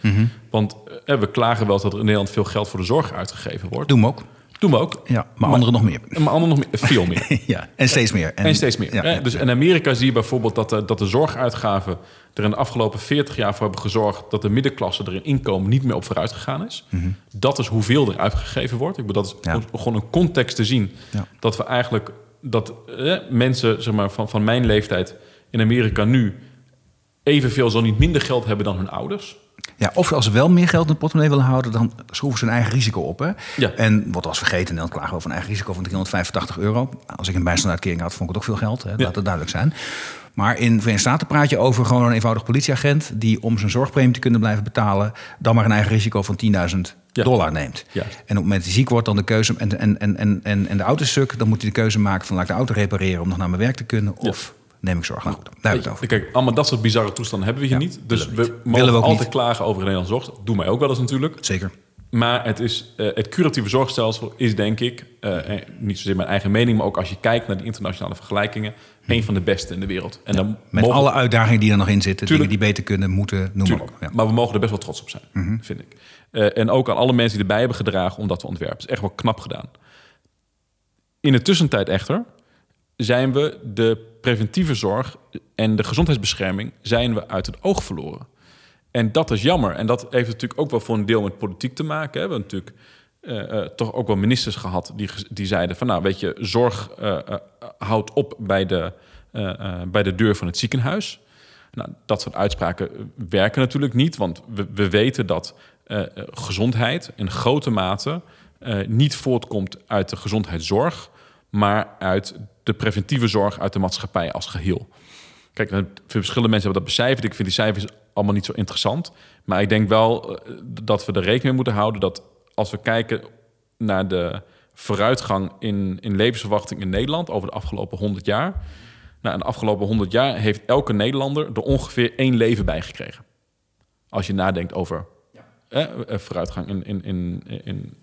Speaker 1: Want eh, we klagen wel dat er in Nederland veel geld voor de zorg uitgegeven wordt.
Speaker 2: Doen we ook.
Speaker 1: Doen we ook.
Speaker 2: Ja, maar, anderen nog meer.
Speaker 1: Maar anderen nog meer, veel meer.
Speaker 2: ja, en steeds meer.
Speaker 1: En, steeds meer.
Speaker 2: Ja,
Speaker 1: dus in Amerika zie je bijvoorbeeld dat de, dat de zorguitgaven er in de afgelopen 40 jaar voor hebben gezorgd dat de middenklasse er in inkomen niet meer op vooruit gegaan is. Dat is hoeveel er uitgegeven wordt. Ik bedoel, dat is
Speaker 2: Mhm. Ja.
Speaker 1: gewoon een context te zien dat we eigenlijk dat eh, mensen zeg maar, van, van mijn leeftijd in Amerika nu evenveel, zo niet minder geld hebben dan hun ouders.
Speaker 2: Ja, of als ze wel meer geld in de portemonnee willen houden, dan schroeven ze hun eigen risico op. Hè?
Speaker 1: Ja.
Speaker 2: En wat was vergeten, dan klagen we over een eigen risico van 385 euro. Als ik een bijstandsuitkering had, vond ik het ook veel geld. Hè? Laat het duidelijk zijn. Maar in de Verenigde Staten praat je over gewoon een eenvoudig politieagent... die om zijn zorgpremie te kunnen blijven betalen... dan maar een eigen risico van 10.000
Speaker 1: Ja.
Speaker 2: dollar neemt.
Speaker 1: Juist.
Speaker 2: En op het moment dat hij ziek wordt, dan de keuze... en, en, en, en, en, de auto is stuk, dan moet hij de keuze maken van... laat ik de auto repareren om nog naar mijn werk te kunnen... of neem ik zorg. Nou goed, daar het over.
Speaker 1: Kijk, allemaal dat soort bizarre toestanden hebben we hier
Speaker 2: Ja,
Speaker 1: niet. Dus we,
Speaker 2: we niet.
Speaker 1: mogen
Speaker 2: Willen we ook
Speaker 1: altijd
Speaker 2: niet.
Speaker 1: klagen over de Nederlandse zorg. Dat doen wij ook wel eens natuurlijk.
Speaker 2: Zeker.
Speaker 1: Maar het, is, eh, het curatieve zorgstelsel is denk ik, eh, eh, niet zozeer mijn eigen mening, maar ook als je kijkt naar de internationale vergelijkingen, een van de beste in de wereld. En dan
Speaker 2: Met
Speaker 1: mogen-
Speaker 2: alle uitdagingen die er nog in zitten.
Speaker 1: Tuurlijk.
Speaker 2: Dingen die beter kunnen, moeten, noem maar op. Ja.
Speaker 1: Maar we mogen er best wel trots op zijn, vind ik. En ook aan alle mensen die erbij hebben gedragen om dat te ontwerpen. Het is echt wel knap gedaan. In de tussentijd echter zijn we de preventieve zorg en de gezondheidsbescherming zijn we uit het oog verloren. En dat is jammer. En dat heeft natuurlijk ook wel voor een deel met politiek te maken. hè. We hebben natuurlijk eh, eh, toch ook wel ministers gehad die, die zeiden van nou weet je, zorg eh, houdt op bij de, bij de deur van het ziekenhuis. Nou, dat soort uitspraken werken natuurlijk niet, want we, we weten dat gezondheid in grote mate niet voortkomt uit de gezondheidszorg, maar uit de preventieve zorg uit de maatschappij als geheel. Kijk, dan- verschillende mensen hebben dat becijferd. Ik vind die cijfers allemaal niet zo interessant. Maar ik denk wel eh, dat we er rekening mee moeten houden dat als we kijken naar de vooruitgang in, in levensverwachting in Nederland over de afgelopen 100 jaar. Nou, in de afgelopen 100 jaar heeft elke Nederlander er ongeveer één leven bij gekregen. Als je nadenkt over eh, vooruitgang in, in, in, in,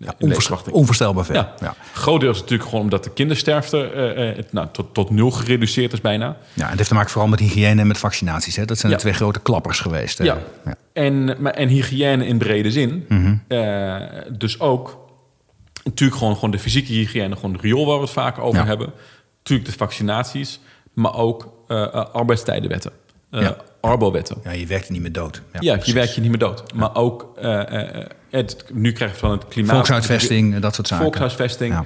Speaker 2: onvoorstelbaar veel.
Speaker 1: Ja.
Speaker 2: Ja.
Speaker 1: Groot deel is natuurlijk gewoon omdat de kindersterfte eh, eh, het, nou, tot, tot nul gereduceerd is bijna.
Speaker 2: Ja, en het heeft te maken vooral met hygiëne en met vaccinaties. Hè? Dat zijn
Speaker 1: Ja.
Speaker 2: de twee grote klappers geweest. hè.
Speaker 1: Ja. En, maar, en hygiëne in brede zin.
Speaker 2: Mhm.
Speaker 1: Eh, dus ook natuurlijk gewoon, gewoon de fysieke hygiëne, gewoon de riool waar we het vaak over hebben. Natuurlijk de vaccinaties, maar ook eh, arbeidstijdenwetten,
Speaker 2: Ja.
Speaker 1: Arbo-wetten.
Speaker 2: Ja, je werkt er niet meer dood.
Speaker 1: Ja, je werkt je niet meer dood. Maar ook, eh, eh, het, nu krijg je van het klimaat...
Speaker 2: Volkshuisvesting, en dat soort zaken.
Speaker 1: Volkshuisvesting,
Speaker 2: Ja.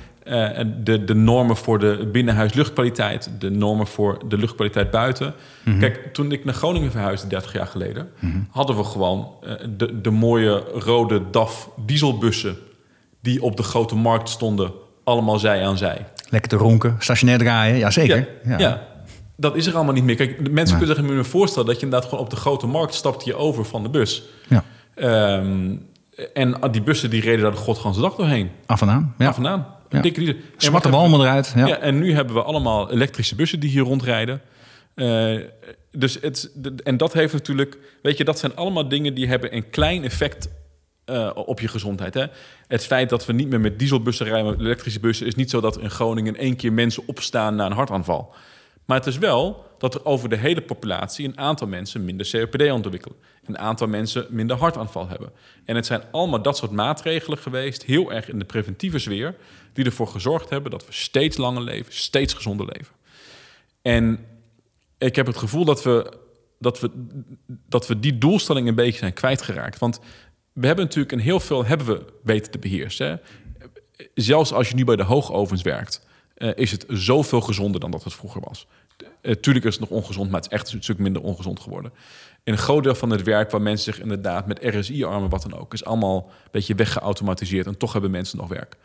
Speaker 1: eh, de, de normen voor de binnenhuisluchtkwaliteit, de normen voor de luchtkwaliteit buiten.
Speaker 2: Mhm.
Speaker 1: Kijk, toen ik naar Groningen verhuisde 30 jaar geleden, hadden we gewoon eh, de, de mooie rode DAF dieselbussen die op de grote markt stonden, allemaal zij aan zij.
Speaker 2: Lekker te ronken, stationair draaien. Ja, zeker.
Speaker 1: Ja, ja. Dat is er allemaal niet meer. Kijk, de mensen kunnen zich meer voorstellen dat je inderdaad gewoon op de grote markt stapt je over van de bus.
Speaker 2: Ja.
Speaker 1: Ehm, en die bussen die reden daar de godganse dag doorheen.
Speaker 2: Af en aan. Ja.
Speaker 1: Ja. vandaan. Een
Speaker 2: Ja.
Speaker 1: dikke diesel. En
Speaker 2: Zwarte walmen eruit. Ja.
Speaker 1: Ja. en nu hebben we allemaal elektrische bussen die hier rondrijden. Eh, dus het, en dat heeft natuurlijk, weet je, dat zijn allemaal dingen die hebben een klein effect eh, op je gezondheid. Hè? Het feit dat we niet meer met dieselbussen rijden, maar elektrische bussen, is niet zo dat in Groningen in één keer mensen opstaan na een hartaanval. Maar het is wel dat er over de hele populatie een aantal mensen minder COPD ontwikkelen. Een aantal mensen minder hartaanval hebben. En het zijn allemaal dat soort maatregelen geweest, heel erg in de preventieve sfeer, die ervoor gezorgd hebben dat we steeds langer leven, steeds gezonder leven. En ik heb het gevoel dat we, dat we, dat we die doelstelling een beetje zijn kwijtgeraakt. Want we hebben natuurlijk een heel veel hebben we weten te beheersen. Hè? Zelfs als je nu bij de hoogovens werkt, eh, is het zoveel gezonder dan dat het vroeger was. Uh, tuurlijk is het nog ongezond, maar het is echt een stuk minder ongezond geworden. In een groot deel van het werk waar mensen zich inderdaad met RSI-armen, wat dan ook, is allemaal een beetje weggeautomatiseerd. En toch hebben mensen nog werk.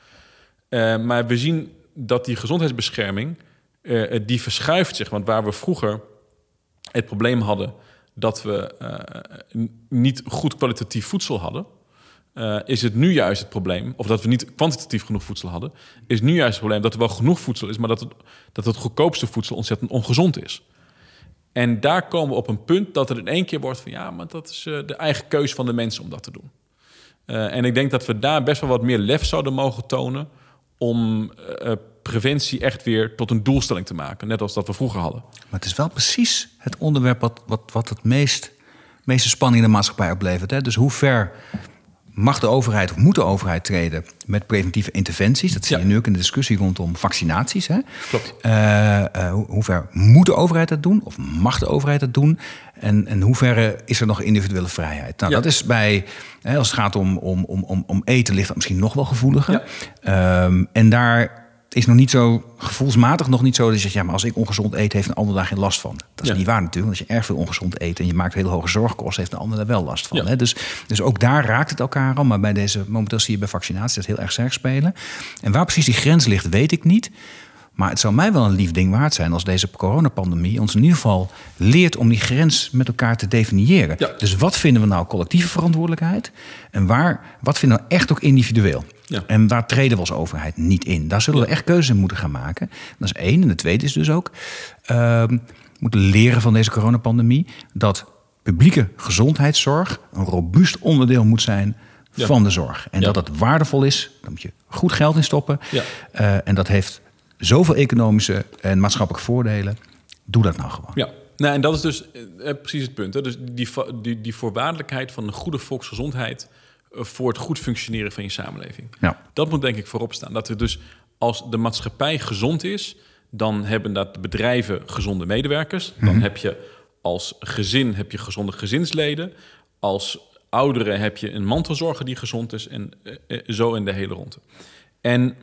Speaker 1: Uh, maar we zien dat die gezondheidsbescherming, uh, die verschuift zich. Want waar we vroeger het probleem hadden dat we niet goed kwalitatief voedsel hadden, uh, is het nu juist het probleem, of dat we niet kwantitatief genoeg voedsel hadden, is nu juist het probleem dat er wel genoeg voedsel is, maar dat het, dat het goedkoopste voedsel ontzettend ongezond is. En daar komen we op een punt dat er in één keer wordt van ja, maar dat is uh, de eigen keuze van de mensen om dat te doen. Uh, en ik denk dat we daar best wel wat meer lef zouden mogen tonen om preventie echt weer tot een doelstelling te maken. Net als dat we vroeger hadden.
Speaker 2: Maar het is wel precies het onderwerp wat, wat, wat het meest, meeste spanning in de maatschappij oplevert. Hè? Dus hoe ver mag de overheid of moet de overheid treden met preventieve interventies? Dat zie je nu ook in de discussie rondom vaccinaties. Hè?
Speaker 1: Klopt.
Speaker 2: Uh, uh, hoe ver moet de overheid dat doen? Of mag de overheid dat doen? En, en hoe ver is er nog individuele vrijheid? Nou,
Speaker 1: Ja.
Speaker 2: dat is bij, hè, als het gaat om, om, om, om, om eten, ligt dat misschien nog wel gevoeliger. Ehm, en daar is nog niet zo gevoelsmatig nog niet zo dat je zegt, ja, maar als ik ongezond eet, heeft een ander daar geen last van. Dat is
Speaker 1: Ja.
Speaker 2: niet waar natuurlijk. want Als je erg veel ongezond eet en je maakt hele hoge zorgkosten, heeft een ander daar wel last van.
Speaker 1: Ja.
Speaker 2: Hè? Dus, dus ook daar raakt het elkaar al. Maar bij deze, momenteel zie je bij vaccinatie dat heel erg sterk spelen. En waar precies die grens ligt, weet ik niet. Maar het zou mij wel een lief ding waard zijn als deze coronapandemie ons in ieder geval leert om die grens met elkaar te definiëren.
Speaker 1: Ja.
Speaker 2: Dus wat vinden we nou collectieve verantwoordelijkheid? En waar, wat vinden we echt ook individueel?
Speaker 1: Ja.
Speaker 2: En waar treden we als overheid niet in? Daar zullen we echt keuzes in moeten gaan maken. Dat is één. En de tweede is dus ook... ehm, we moeten leren van deze coronapandemie... dat publieke gezondheidszorg een robuust onderdeel moet zijn
Speaker 1: Ja.
Speaker 2: van de zorg. En
Speaker 1: Ja.
Speaker 2: dat het waardevol is, daar moet je goed geld in stoppen.
Speaker 1: Ja.
Speaker 2: Eh, en dat heeft zoveel economische en maatschappelijke voordelen. Doe dat nou gewoon.
Speaker 1: Ja, nou, en dat is dus eh, eh, precies het punt. Hè? Dus die, die, die voorwaardelijkheid van een goede volksgezondheid eh, voor het goed functioneren van je samenleving.
Speaker 2: Ja.
Speaker 1: Dat moet denk ik voorop staan. Dat er dus als de maatschappij gezond is, dan hebben dat de bedrijven gezonde medewerkers. Dan heb je als gezin heb je gezonde gezinsleden. Als ouderen heb je een mantelzorger die gezond is en eh, zo in de hele ronde. En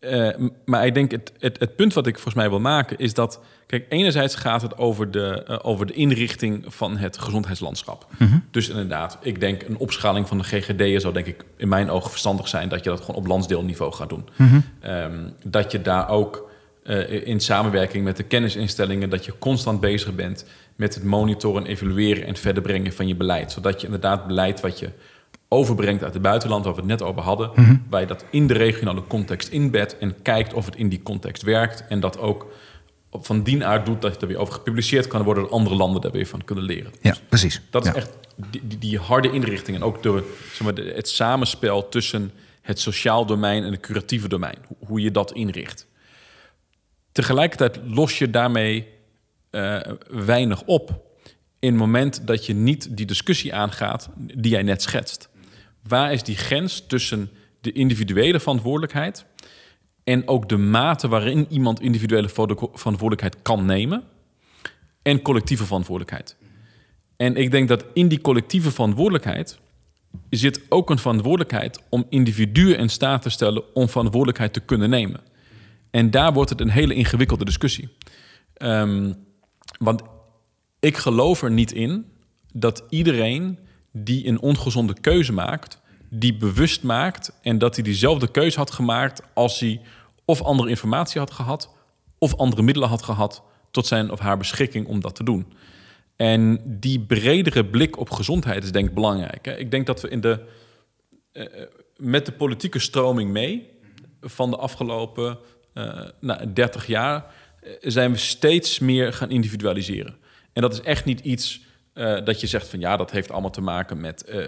Speaker 1: eh, maar ik denk, het, het, het punt wat ik volgens mij wil maken is dat... Kijk, enerzijds gaat het over de, eh, over de inrichting van het gezondheidslandschap. Dus inderdaad, ik denk een opschaling van de GGD'en... zou denk ik in mijn ogen verstandig zijn... dat je dat gewoon op landsdeelniveau gaat doen. Ehm, dat je daar ook eh, in samenwerking met de kennisinstellingen... dat je constant bezig bent met het monitoren, evalueren... en verder brengen van je beleid. Zodat je inderdaad beleid wat je overbrengt uit het buitenland, waar we het net over hadden, waar je dat in de regionale context inbedt en kijkt of het in die context werkt en dat ook van dien aard doet dat er weer over gepubliceerd kan worden, dat andere landen daar weer van kunnen leren.
Speaker 2: Ja, precies.
Speaker 1: Dat is
Speaker 2: Ja.
Speaker 1: echt die, die, die harde inrichting en ook de, zeg maar, de- het samenspel tussen het sociaal domein en het curatieve domein, hoe, hoe je dat inricht. Tegelijkertijd los je daarmee eh, weinig op in het moment dat je niet die discussie aangaat die jij net schetst. Waar is die grens tussen de individuele verantwoordelijkheid en ook de mate waarin iemand individuele verantwo- verantwoordelijkheid kan nemen en collectieve verantwoordelijkheid? En ik denk dat in die collectieve verantwoordelijkheid zit ook een verantwoordelijkheid om individuen in staat te stellen om verantwoordelijkheid te kunnen nemen. En daar wordt het een hele ingewikkelde discussie. Ehm, want ik geloof er niet in dat iedereen die een ongezonde keuze maakt, die bewust maakt en dat hij diezelfde keuze had gemaakt als hij of andere informatie had gehad of andere middelen had gehad tot zijn of haar beschikking om dat te doen. En die bredere blik op gezondheid is denk ik belangrijk. Ik denk dat we in de, eh, met de politieke stroming mee van de afgelopen eh nou, 30 jaar eh, zijn we steeds meer gaan individualiseren. En dat is echt niet iets eh, dat je zegt van ja, dat heeft allemaal te maken met eh,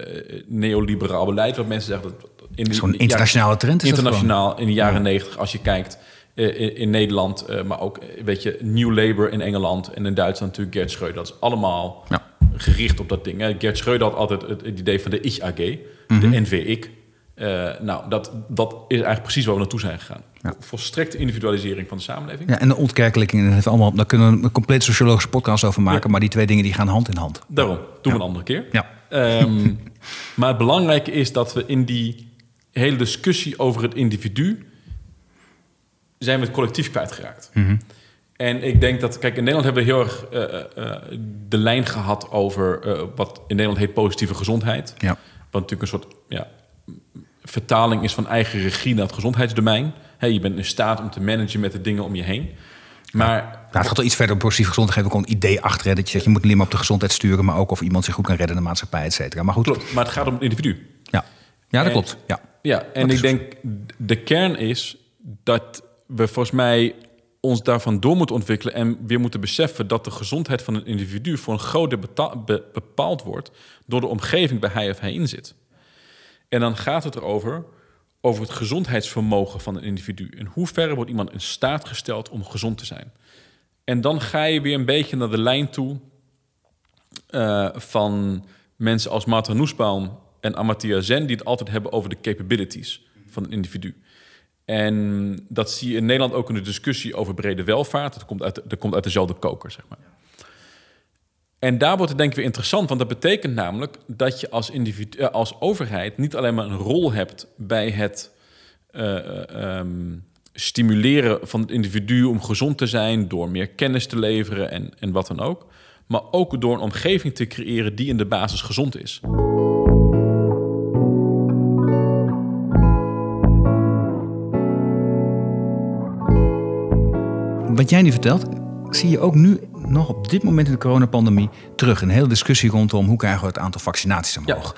Speaker 1: neoliberaal beleid. Wat mensen zeggen dat in
Speaker 2: Zo'n
Speaker 1: ja,
Speaker 2: internationale trend is dat
Speaker 1: internationaal in de jaren negentig, als je kijkt eh, in, in Nederland, maar ook weet je, New Labour in Engeland en in Duitsland natuurlijk Gert Schreuder. Dat is allemaal
Speaker 2: Ja.
Speaker 1: gericht op dat ding. Hè. Gert Schreuder had altijd het, het idee van de Ich AG, de
Speaker 2: Mhm.
Speaker 1: NVIC. Eh, nou, dat, dat is eigenlijk precies waar we naartoe zijn gegaan.
Speaker 2: Ja.
Speaker 1: Volstrekte individualisering van de samenleving.
Speaker 2: Ja, en de ontkerkelijking, dat heeft allemaal, daar kunnen we een complete sociologische podcast over maken.
Speaker 1: Ja.
Speaker 2: Maar die twee dingen die gaan hand in hand.
Speaker 1: Daarom, doen we een andere keer.
Speaker 2: Ja.
Speaker 1: Ehm, maar het belangrijke is dat we in die hele discussie over het individu... zijn we het collectief kwijtgeraakt.
Speaker 2: Mhm.
Speaker 1: En ik denk dat... Kijk, in Nederland hebben we heel erg eh, eh, de lijn gehad over... eh, wat in Nederland heet positieve gezondheid.
Speaker 2: Ja.
Speaker 1: Wat natuurlijk een soort ja, vertaling is van eigen regie naar het gezondheidsdomein. Hè, je bent in staat om te managen met de dingen om je heen. Maar
Speaker 2: Nou, het gaat wel iets verder op positieve gezondheid. Ook een idee achter. hè, Dat je zegt, je moet niet meer op de gezondheid sturen, maar ook of iemand zich goed kan redden in de maatschappij, et cetera. Maar goed.
Speaker 1: klopt, maar het gaat om het individu.
Speaker 2: Ja, ja dat
Speaker 1: En-
Speaker 2: klopt. Ja.
Speaker 1: Ja, en
Speaker 2: Dat
Speaker 1: ik denk de kern is dat we volgens mij ons daarvan door moeten ontwikkelen en weer moeten beseffen dat de gezondheid van een individu voor een groot deel beta- be- bepaald wordt door de omgeving waar hij of hij in zit. En dan gaat het erover over het gezondheidsvermogen van een individu. In hoeverre wordt iemand in staat gesteld om gezond te zijn? En dan ga je weer een beetje naar de lijn toe uh, van mensen als Martin Nussbaum en Amartya Sen... die het altijd hebben over de capabilities van een individu. En dat zie je in Nederland ook in de discussie over brede welvaart. Dat komt uit, dat komt uit dezelfde koker, zeg maar. En daar wordt het denk ik weer interessant, want dat betekent namelijk dat je als, individu, eh, als overheid niet alleen maar een rol hebt bij het uh, um, stimuleren van het individu om gezond te zijn, door meer kennis te leveren en, en wat dan ook, maar ook door een omgeving te creëren die in de basis gezond is.
Speaker 2: Wat jij nu vertelt, zie je ook nu nog op dit moment in de coronapandemie terug. Een hele discussie rondom hoe krijgen we het aantal vaccinaties omhoog.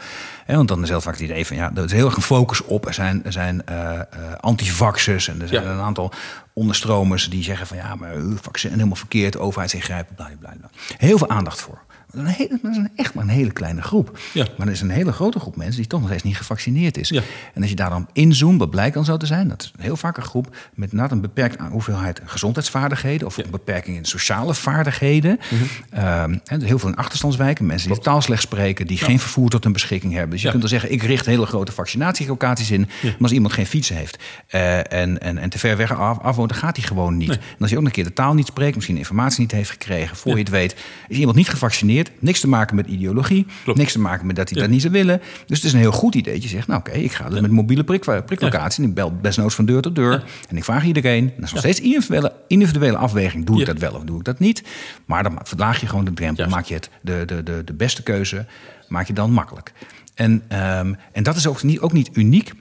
Speaker 2: Ja. want dan is heel vaak het idee van ja, er is heel erg een focus op. Er zijn, er zijn uh, antivaxers en er zijn een aantal onderstromers die zeggen van ja, maar vaccin helemaal verkeerd, overheid ingrijpen, bla bla bla. Heel veel aandacht voor. Dat is, een dat is echt maar een hele kleine groep. Ja. Maar er is een hele grote groep mensen die toch nog steeds niet gevaccineerd is. Ja. En als je daar dan inzoomt, wat blijkt dan zo te zijn, dat is heel vaak een groep met net een beperkte hoeveelheid gezondheidsvaardigheden of een beperking in sociale vaardigheden. Mm heel veel in achterstandswijken, mensen die taal slecht spreken, die geen vervoer tot hun beschikking hebben. Dus je kunt dan zeggen, ik richt hele grote vaccinatielocaties in. Maar als iemand geen fietsen heeft uh, en, en, en te ver weg af, af woont, dan gaat hij gewoon niet. En als hij ook een keer de taal niet spreekt, misschien informatie niet heeft gekregen, voor je het weet, is iemand niet gevaccineerd Niks te maken met ideologie. Niks te maken met dat hij dat niet zou willen. Dus het is een heel goed idee dat je zegt... nou oké, ik ga dus met mobiele prik, priklocatie... en ik bel desnoods van deur tot deur. En ik vraag iedereen... dat is nog steeds individuele, individuele afweging. Doe ik dat wel of doe ik dat niet? Maar dan verlaag je gewoon de drempel. Maak je het de, de, de, de beste keuze... maak je dan makkelijk. En, um, en dat is ook niet, ook niet uniek...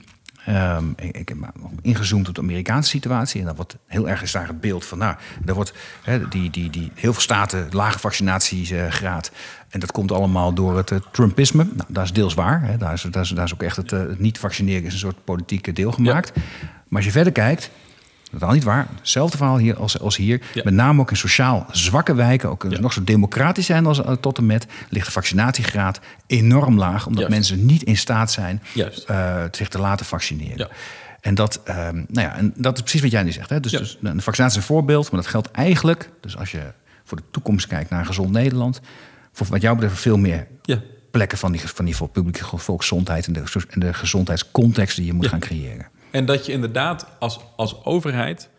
Speaker 2: Um, ik, ik, heb ingezoomd op de Amerikaanse situatie. En dan wordt heel erg is daar het beeld van, nou, er wordt he, die, die, die, heel veel staten lage vaccinatiegraad. En dat komt allemaal door het uh, Trumpisme. Nou, dat is deels waar. Daar, is, daar, is, daar is ook echt het, uh, het niet vaccineren is een soort politieke deel gemaakt. Ja. Maar als je verder kijkt, dat is al niet waar. Hetzelfde verhaal hier als, als hier. Ja. Met name ook in sociaal zwakke wijken, ook ja. nog zo democratisch zijn als uh, tot en met, ligt de vaccinatiegraad enorm laag, omdat Juist. mensen niet in staat zijn uh, zich te laten vaccineren. Ja. En dat, um, nou ja, en dat is precies wat jij nu zegt. Hè? Dus, dus de vaccinatie is een voorbeeld, maar dat geldt eigenlijk, dus als je voor de toekomst kijkt naar een gezond Nederland, voor wat jou betreft veel meer plekken van die, van die publieke volksgezondheid en de, en de gezondheidscontext die je moet gaan creëren.
Speaker 1: En dat je inderdaad als, als overheid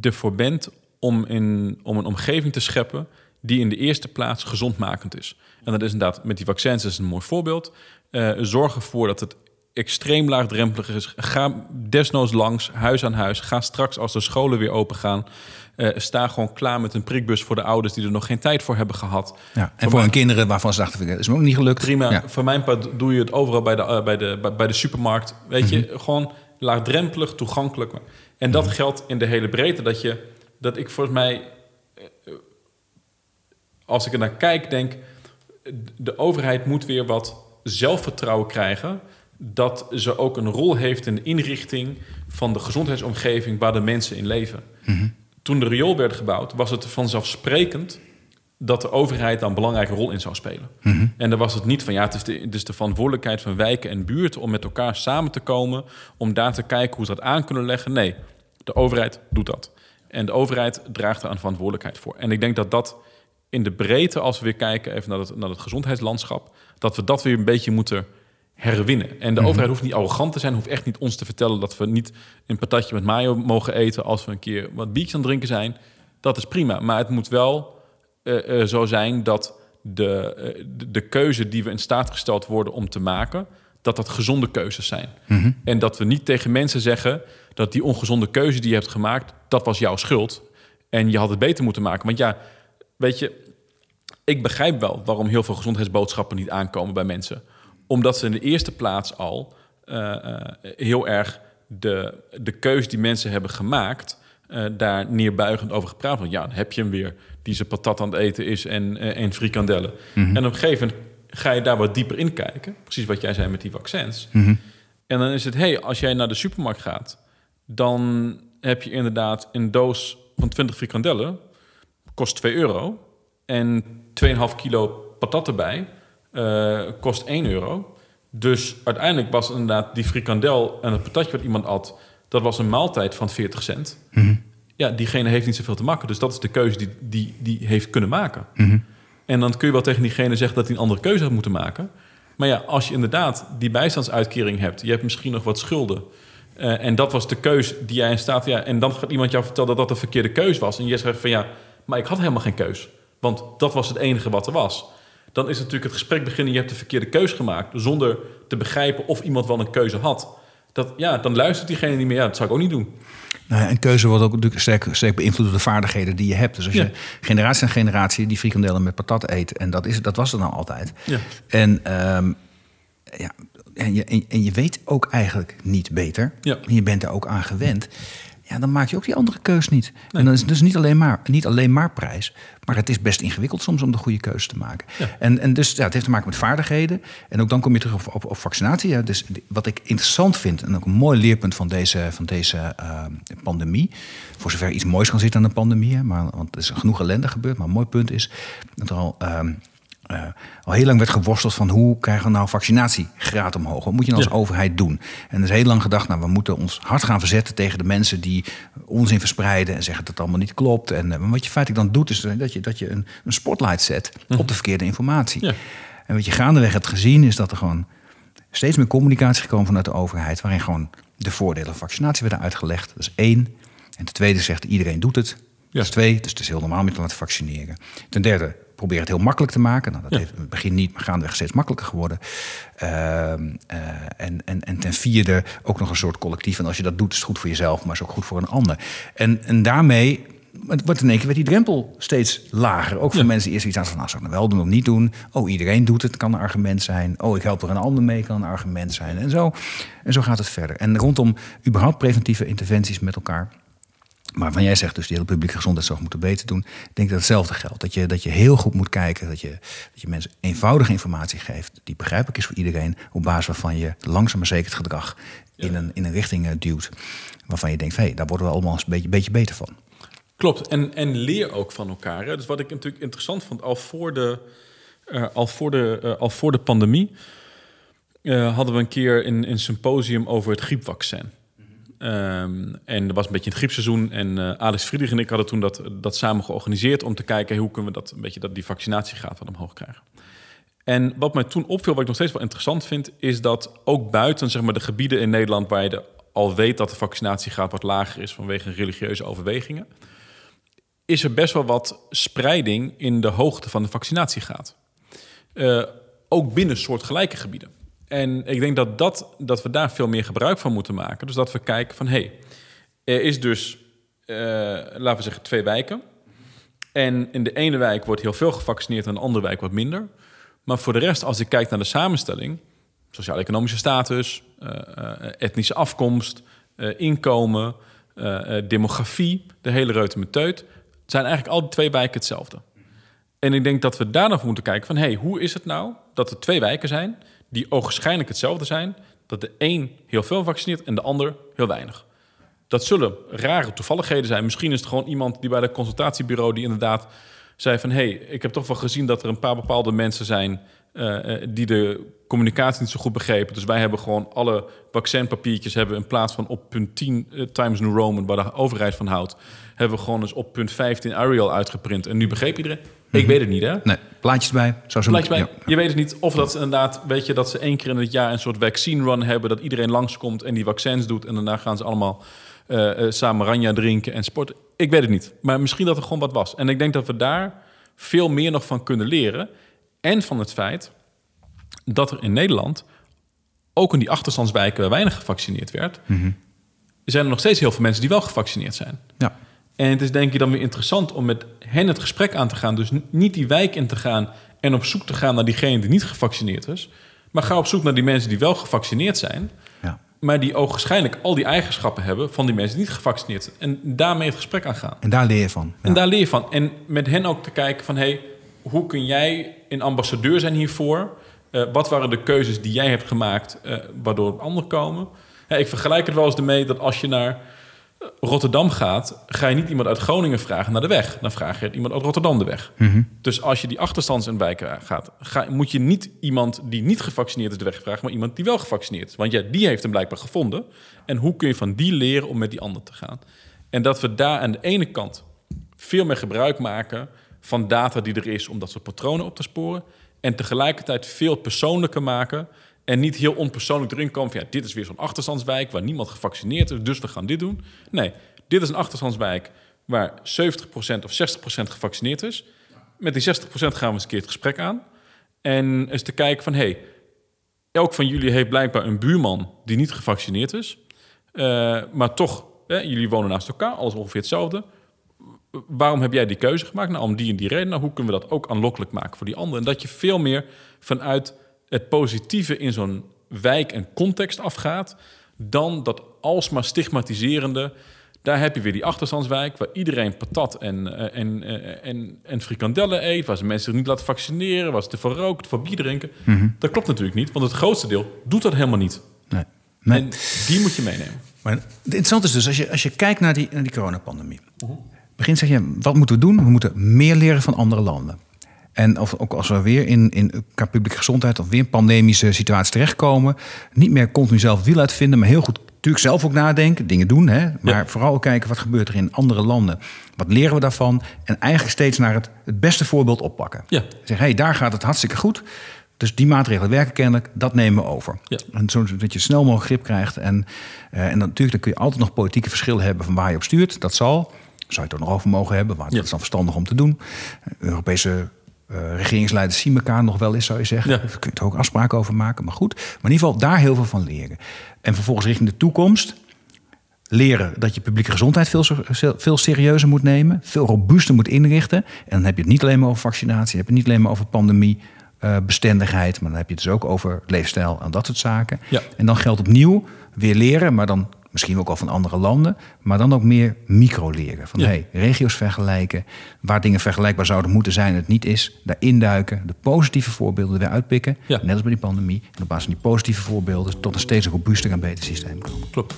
Speaker 1: ervoor bent om, in, om een omgeving te scheppen die in de eerste plaats gezondmakend is. En dat is inderdaad met die vaccins is een mooi voorbeeld. Uh, zorg ervoor dat het extreem laagdrempelig is. Ga desnoods langs, huis aan huis. Ga straks als de scholen weer open gaan. Uh, sta gewoon klaar met een prikbus voor de ouders die er nog geen tijd voor hebben gehad.
Speaker 2: Ja, en voor, voor hun kinderen waarvan ze dachten, dat is me ook niet gelukt.
Speaker 1: Prima.
Speaker 2: Ja.
Speaker 1: Voor mijn part doe je het overal bij de, uh, bij de, bij, bij, de supermarkt. Weet je,
Speaker 2: Mhm.
Speaker 1: gewoon laagdrempelig, toegankelijk. En dat geldt in de hele breedte. Dat, je, dat ik volgens mij, uh, als ik er naar kijk, denk... de overheid moet weer wat zelfvertrouwen krijgen... dat ze ook een rol heeft in de inrichting van de gezondheidsomgeving... waar de mensen in leven.
Speaker 2: Mhm.
Speaker 1: Toen de riool werd gebouwd, was het vanzelfsprekend dat de overheid daar een belangrijke rol in zou spelen.
Speaker 2: Mhm.
Speaker 1: En dan was het niet van ja, het is, de, het is de verantwoordelijkheid van wijken en buurten om met elkaar samen te komen, om daar te kijken hoe ze dat aan kunnen leggen. Nee, de overheid doet dat. En de overheid draagt daar een verantwoordelijkheid voor. En ik denk dat dat in de breedte, als we weer kijken even naar het, naar het gezondheidslandschap, dat we dat weer een beetje moeten herwinnen. En de
Speaker 2: Mhm.
Speaker 1: overheid hoeft niet arrogant te zijn, hoeft echt niet ons te vertellen dat we niet een patatje met mayo mogen eten als we een keer wat biertjes aan het drinken zijn. Dat is prima, maar het moet wel uh, uh, zo zijn dat de, uh, de, de keuze die we in staat gesteld worden om te maken, dat dat gezonde keuzes zijn.
Speaker 2: Mhm.
Speaker 1: En dat we niet tegen mensen zeggen dat die ongezonde keuze die je hebt gemaakt, dat was jouw schuld. En je had het beter moeten maken. Want ja, weet je, ik begrijp wel waarom heel veel gezondheidsboodschappen niet aankomen bij mensen. Omdat ze in de eerste plaats al uh, heel erg de, de keuze die mensen hebben gemaakt, uh, daar neerbuigend over gepraat. Want ja, dan heb je hem weer die zijn patat aan het eten is en, uh, en frikandellen. Mm-hmm. En op een gegeven moment ga je daar wat dieper in kijken. Precies wat jij zei met die vaccins.
Speaker 2: Mm-hmm.
Speaker 1: En dan is het, hey, als jij naar de supermarkt gaat, dan heb je inderdaad een doos van 20 frikandellen, kost 2 euro. En 2,5 kilo patat erbij, uh, kost 1 euro. Dus uiteindelijk was inderdaad die frikandel en het patatje wat iemand at... dat was een maaltijd van 40 cent. Ja, diegene heeft niet zoveel te maken. Dus dat is de keuze die die, die heeft kunnen maken. En dan kun je wel tegen diegene zeggen dat hij een andere keuze had moeten maken. Maar ja, als je inderdaad die bijstandsuitkering hebt... je hebt misschien nog wat schulden... eh, en dat was de keus die jij in staat... Ja, en dan gaat iemand jou vertellen dat dat de verkeerde keus was. En je zegt van ja, maar ik had helemaal geen keus. Want dat was het enige wat er was. Dan is natuurlijk het gesprek beginnen... je hebt de verkeerde keus gemaakt... zonder te begrijpen of iemand wel een keuze had. Dat, ja, dan luistert diegene niet meer. Ja, dat zou ik ook niet doen.
Speaker 2: Nou ja, en keuze wordt ook natuurlijk sterk, sterk beïnvloed door de vaardigheden die je hebt. Dus als
Speaker 1: Ja.
Speaker 2: je generatie na generatie die frikandellen met patat eet... en dat, is, dat was er nou altijd.
Speaker 1: Ja.
Speaker 2: En, ehm, ja, en, je, en, en je weet ook eigenlijk niet beter.
Speaker 1: Ja.
Speaker 2: En je bent er ook aan gewend. Ja, dan maak je ook die andere keus niet. En dan is het dus niet alleen, maar, niet alleen maar prijs. Maar het is best ingewikkeld soms om de goede keuze te maken.
Speaker 1: Ja.
Speaker 2: En, en dus ja, het heeft te maken met vaardigheden. En ook dan kom je terug op, op, op vaccinatie. Ja, dus wat ik interessant vind, en ook een mooi leerpunt van deze, van deze eh, pandemie. Voor zover iets moois kan zitten aan de pandemie. Hè, maar, want er is genoeg ellende gebeurd. Maar een mooi punt is dat er al. ehm, eh, al heel lang werd geworsteld van hoe krijgen we nou vaccinatiegraad omhoog? Wat moet je nou als
Speaker 1: Ja.
Speaker 2: overheid doen? En er is heel lang gedacht, nou, we moeten ons hard gaan verzetten tegen de mensen die onzin verspreiden en zeggen dat het allemaal niet klopt. En eh, wat je feitelijk dan doet, is dat je, dat je een, een spotlight zet op de verkeerde informatie.
Speaker 1: Mhm. Ja.
Speaker 2: En wat je gaandeweg hebt gezien, is dat er gewoon steeds meer communicatie gekomen vanuit de overheid, waarin gewoon de voordelen van vaccinatie werden uitgelegd. Dat is één. En ten tweede zegt iedereen doet het. Dat is twee, dus het is heel normaal om je te laten vaccineren. Ten derde, probeer het heel makkelijk te maken. Nou, dat
Speaker 1: Ja.
Speaker 2: heeft in het begin niet, maar gaandeweg steeds makkelijker geworden. Ehm, eh, en, en, en ten vierde ook nog een soort collectief. En als je dat doet, is het goed voor jezelf, maar is ook goed voor een ander. En, en daarmee wordt in één keer werd die drempel steeds lager. Ook voor
Speaker 1: Ja.
Speaker 2: mensen die eerst iets aan van, nou, zou ik nou wel doen of niet doen? Oh, iedereen doet het, kan een argument zijn. Oh, ik help er een ander mee, kan een argument zijn. En zo, en zo gaat het verder. En rondom überhaupt preventieve interventies met elkaar... Maar van jij zegt dus die hele publieke gezondheidszorg moeten beter doen. Ik denk dat hetzelfde geldt. Dat je, dat je heel goed moet kijken. Dat je, dat je mensen eenvoudige informatie geeft. Die begrijpelijk is voor iedereen. Op basis waarvan je langzaam maar zeker het gedrag in, een, in een richting eh, duwt. Waarvan je denkt, hé, hey, daar worden we allemaal eens een beetje, beetje beter van.
Speaker 1: Klopt, en, en leer ook van elkaar. Hè? Dus wat ik natuurlijk interessant vond, al voor de, eh, al voor de, eh, al voor de pandemie... hadden we een keer een, een symposium over het griepvaccin. Ehm, en er was een beetje het griepseizoen en eh, Alex Friedrich en ik hadden toen dat, dat samen georganiseerd... om te kijken hoe kunnen we dat, een beetje dat die vaccinatiegraad wat omhoog krijgen. En wat mij toen opviel, wat ik nog steeds wel interessant vind... is dat ook buiten zeg maar, de gebieden in Nederland... waar je al weet dat de vaccinatiegraad wat lager is vanwege religieuze overwegingen is er best wel wat spreiding in de hoogte van de vaccinatiegraad. Eh, ook binnen soortgelijke gebieden. En ik denk dat, dat, dat we daar veel meer gebruik van moeten maken. Dus dat we kijken van, hé, hey, er is dus, eh, laten we zeggen, twee wijken. En in de ene wijk wordt heel veel gevaccineerd en in de andere wijk wat minder. Maar voor de rest, als ik kijk naar de samenstelling... sociaal-economische status, eh, eh, etnische afkomst, inkomen, demografie... de hele reute met teut, zijn eigenlijk al die twee wijken hetzelfde. En ik denk dat we daar nog moeten kijken van... hey, hoe is het nou dat er twee wijken zijn... die ogenschijnlijk hetzelfde zijn... dat de een heel veel vaccineert en de ander heel weinig. Dat zullen rare toevalligheden zijn. Misschien is het gewoon iemand die bij dat consultatiebureau... die inderdaad zei van... hey, ik heb toch wel gezien dat er een paar bepaalde mensen zijn... eh, eh, die de communicatie niet zo goed begrepen. Dus wij hebben gewoon alle vaccinpapiertjes... hebben in plaats van op punt 10 eh, Times New Roman... waar de overheid van houdt... hebben we gewoon eens op punt 15 Arial uitgeprint. En nu begreep iedereen... Ik weet het niet, hè?
Speaker 2: Nee, plaatjes bij. Zou zo
Speaker 1: Blijkt bij.
Speaker 2: ja.
Speaker 1: Je weet het niet of dat ze inderdaad, weet je, dat ze één keer in het jaar een soort vaccine run hebben, dat iedereen langskomt en die vaccins doet en daarna gaan ze allemaal eh, samen ranja drinken en sporten. Ik weet het niet, maar misschien dat er gewoon wat was. En ik denk dat we daar veel meer nog van kunnen leren en van het feit dat er in Nederland ook in die achterstandswijken waar weinig gevaccineerd werd, zijn er nog steeds heel veel mensen die wel gevaccineerd zijn.
Speaker 2: Ja.
Speaker 1: En het is denk ik dan weer interessant om met hen het gesprek aan te gaan. Dus niet die wijk in te gaan en op zoek te gaan naar diegene die niet gevaccineerd is. Maar ga op zoek naar die mensen die wel gevaccineerd zijn.
Speaker 2: Ja.
Speaker 1: Maar die ogenschijnlijk al die eigenschappen hebben van die mensen die niet gevaccineerd zijn. En daarmee het gesprek aangaan.
Speaker 2: En daar leer je van. Ja.
Speaker 1: En daar leer je van. En met hen ook te kijken van... hey, hoe kun jij een ambassadeur zijn hiervoor? Eh, wat waren de keuzes die jij hebt gemaakt... eh, waardoor anderen komen? Ja, ik vergelijk het wel eens ermee dat als je naar Rotterdam gaat, ga je niet iemand uit Groningen vragen naar de weg. Dan vraag je iemand uit Rotterdam de weg. Dus als je die achterstands in wijken gaat, ga, moet je niet iemand die niet gevaccineerd is de weg vragen, maar iemand die wel gevaccineerd is. Want ja, die heeft hem blijkbaar gevonden. En hoe kun je van die leren om met die ander te gaan? En dat we daar aan de ene kant veel meer gebruik maken van data die er is om dat soort patronen op te sporen. En tegelijkertijd veel persoonlijker maken. En niet heel onpersoonlijk erin komen van ja, dit is weer zo'n achterstandswijk waar niemand gevaccineerd is, dus we gaan dit doen. Nee, dit is een achterstandswijk waar 70% of 60% gevaccineerd is. Met die 60% gaan we eens een keer het gesprek aan. En eens te kijken van hé, hey, elk van jullie heeft blijkbaar een buurman die niet gevaccineerd is. Uh, maar toch, hè, jullie wonen naast elkaar, alles ongeveer hetzelfde waarom heb jij die keuze gemaakt? Nou, om die en die reden. Nou, hoe kunnen we dat ook aanlokkelijk maken voor die anderen? En dat je veel meer vanuit het positieve in zo'n wijk en context afgaat, dan dat alsmaar stigmatiserende. Daar heb je weer die achterstandswijk, waar iedereen patat en, eh, en, eh, en, en frikandellen eet, waar ze mensen zich niet laten vaccineren, waar ze te veel roken, te veel bier drinken.
Speaker 2: Mhm.
Speaker 1: Dat klopt natuurlijk niet, want het grootste deel doet dat helemaal niet.
Speaker 2: Nee. Nee.
Speaker 1: En die moet je meenemen.
Speaker 2: Maar het interessante is dus, als je, als je kijkt naar die, naar die coronapandemie. Begin zeg je, wat moeten we doen? We moeten meer leren van andere landen. En of, ook als we weer in, in qua publieke gezondheid of weer een pandemische situatie terechtkomen, niet meer continu zelf het wiel uitvinden, maar heel goed natuurlijk zelf ook nadenken, dingen doen. Hè? Maar
Speaker 1: Ja.
Speaker 2: vooral ook kijken wat gebeurt er in andere landen. Wat leren we daarvan? En eigenlijk steeds naar het, het beste voorbeeld oppakken.
Speaker 1: Ja.
Speaker 2: Zeg, hé, hey, daar gaat het hartstikke goed. Dus die maatregelen werken kennelijk, dat nemen we over.
Speaker 1: Ja.
Speaker 2: En zodat je snel mogelijk grip krijgt. En, eh, en dan, natuurlijk dan kun je altijd nog politieke verschillen hebben van waar je op stuurt. Dat zal. Zou je het er nog over mogen hebben. Maar
Speaker 1: Ja.
Speaker 2: dat is dan verstandig om te doen. Europese eh, regeringsleiders zien elkaar nog wel eens, zou je zeggen.
Speaker 1: Ja.
Speaker 2: Daar kun je er ook afspraken over maken. Maar goed, maar in ieder geval daar heel veel van leren. En vervolgens richting de toekomst leren dat je publieke gezondheid veel, veel serieuzer moet nemen, veel robuuster moet inrichten. En dan heb je het niet alleen maar over vaccinatie, dan heb je het niet alleen maar over pandemie. eh, bestendigheid, maar dan heb je het dus ook over leefstijl en dat soort zaken.
Speaker 1: Ja.
Speaker 2: En dan geldt opnieuw weer leren, maar dan misschien ook al van andere landen, maar dan ook meer micro leren. Van
Speaker 1: Ja.
Speaker 2: hey, regio's vergelijken, waar dingen vergelijkbaar zouden moeten zijn en het niet is, daar induiken, de positieve voorbeelden weer uitpikken,
Speaker 1: Ja.
Speaker 2: net als bij die pandemie. En op basis van die positieve voorbeelden tot een steeds robuuster en beter systeem komen.
Speaker 1: Klopt.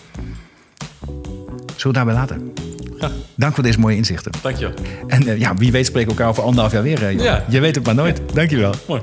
Speaker 2: Zullen we daarbij laten?
Speaker 1: Ja,
Speaker 2: Dank voor deze mooie inzichten.
Speaker 1: dankjewel.
Speaker 2: En eh, ja, wie weet spreken we elkaar over anderhalf jaar weer. Johan.
Speaker 1: Ja.
Speaker 2: Je weet het maar nooit. Dankjewel.
Speaker 1: Mooi.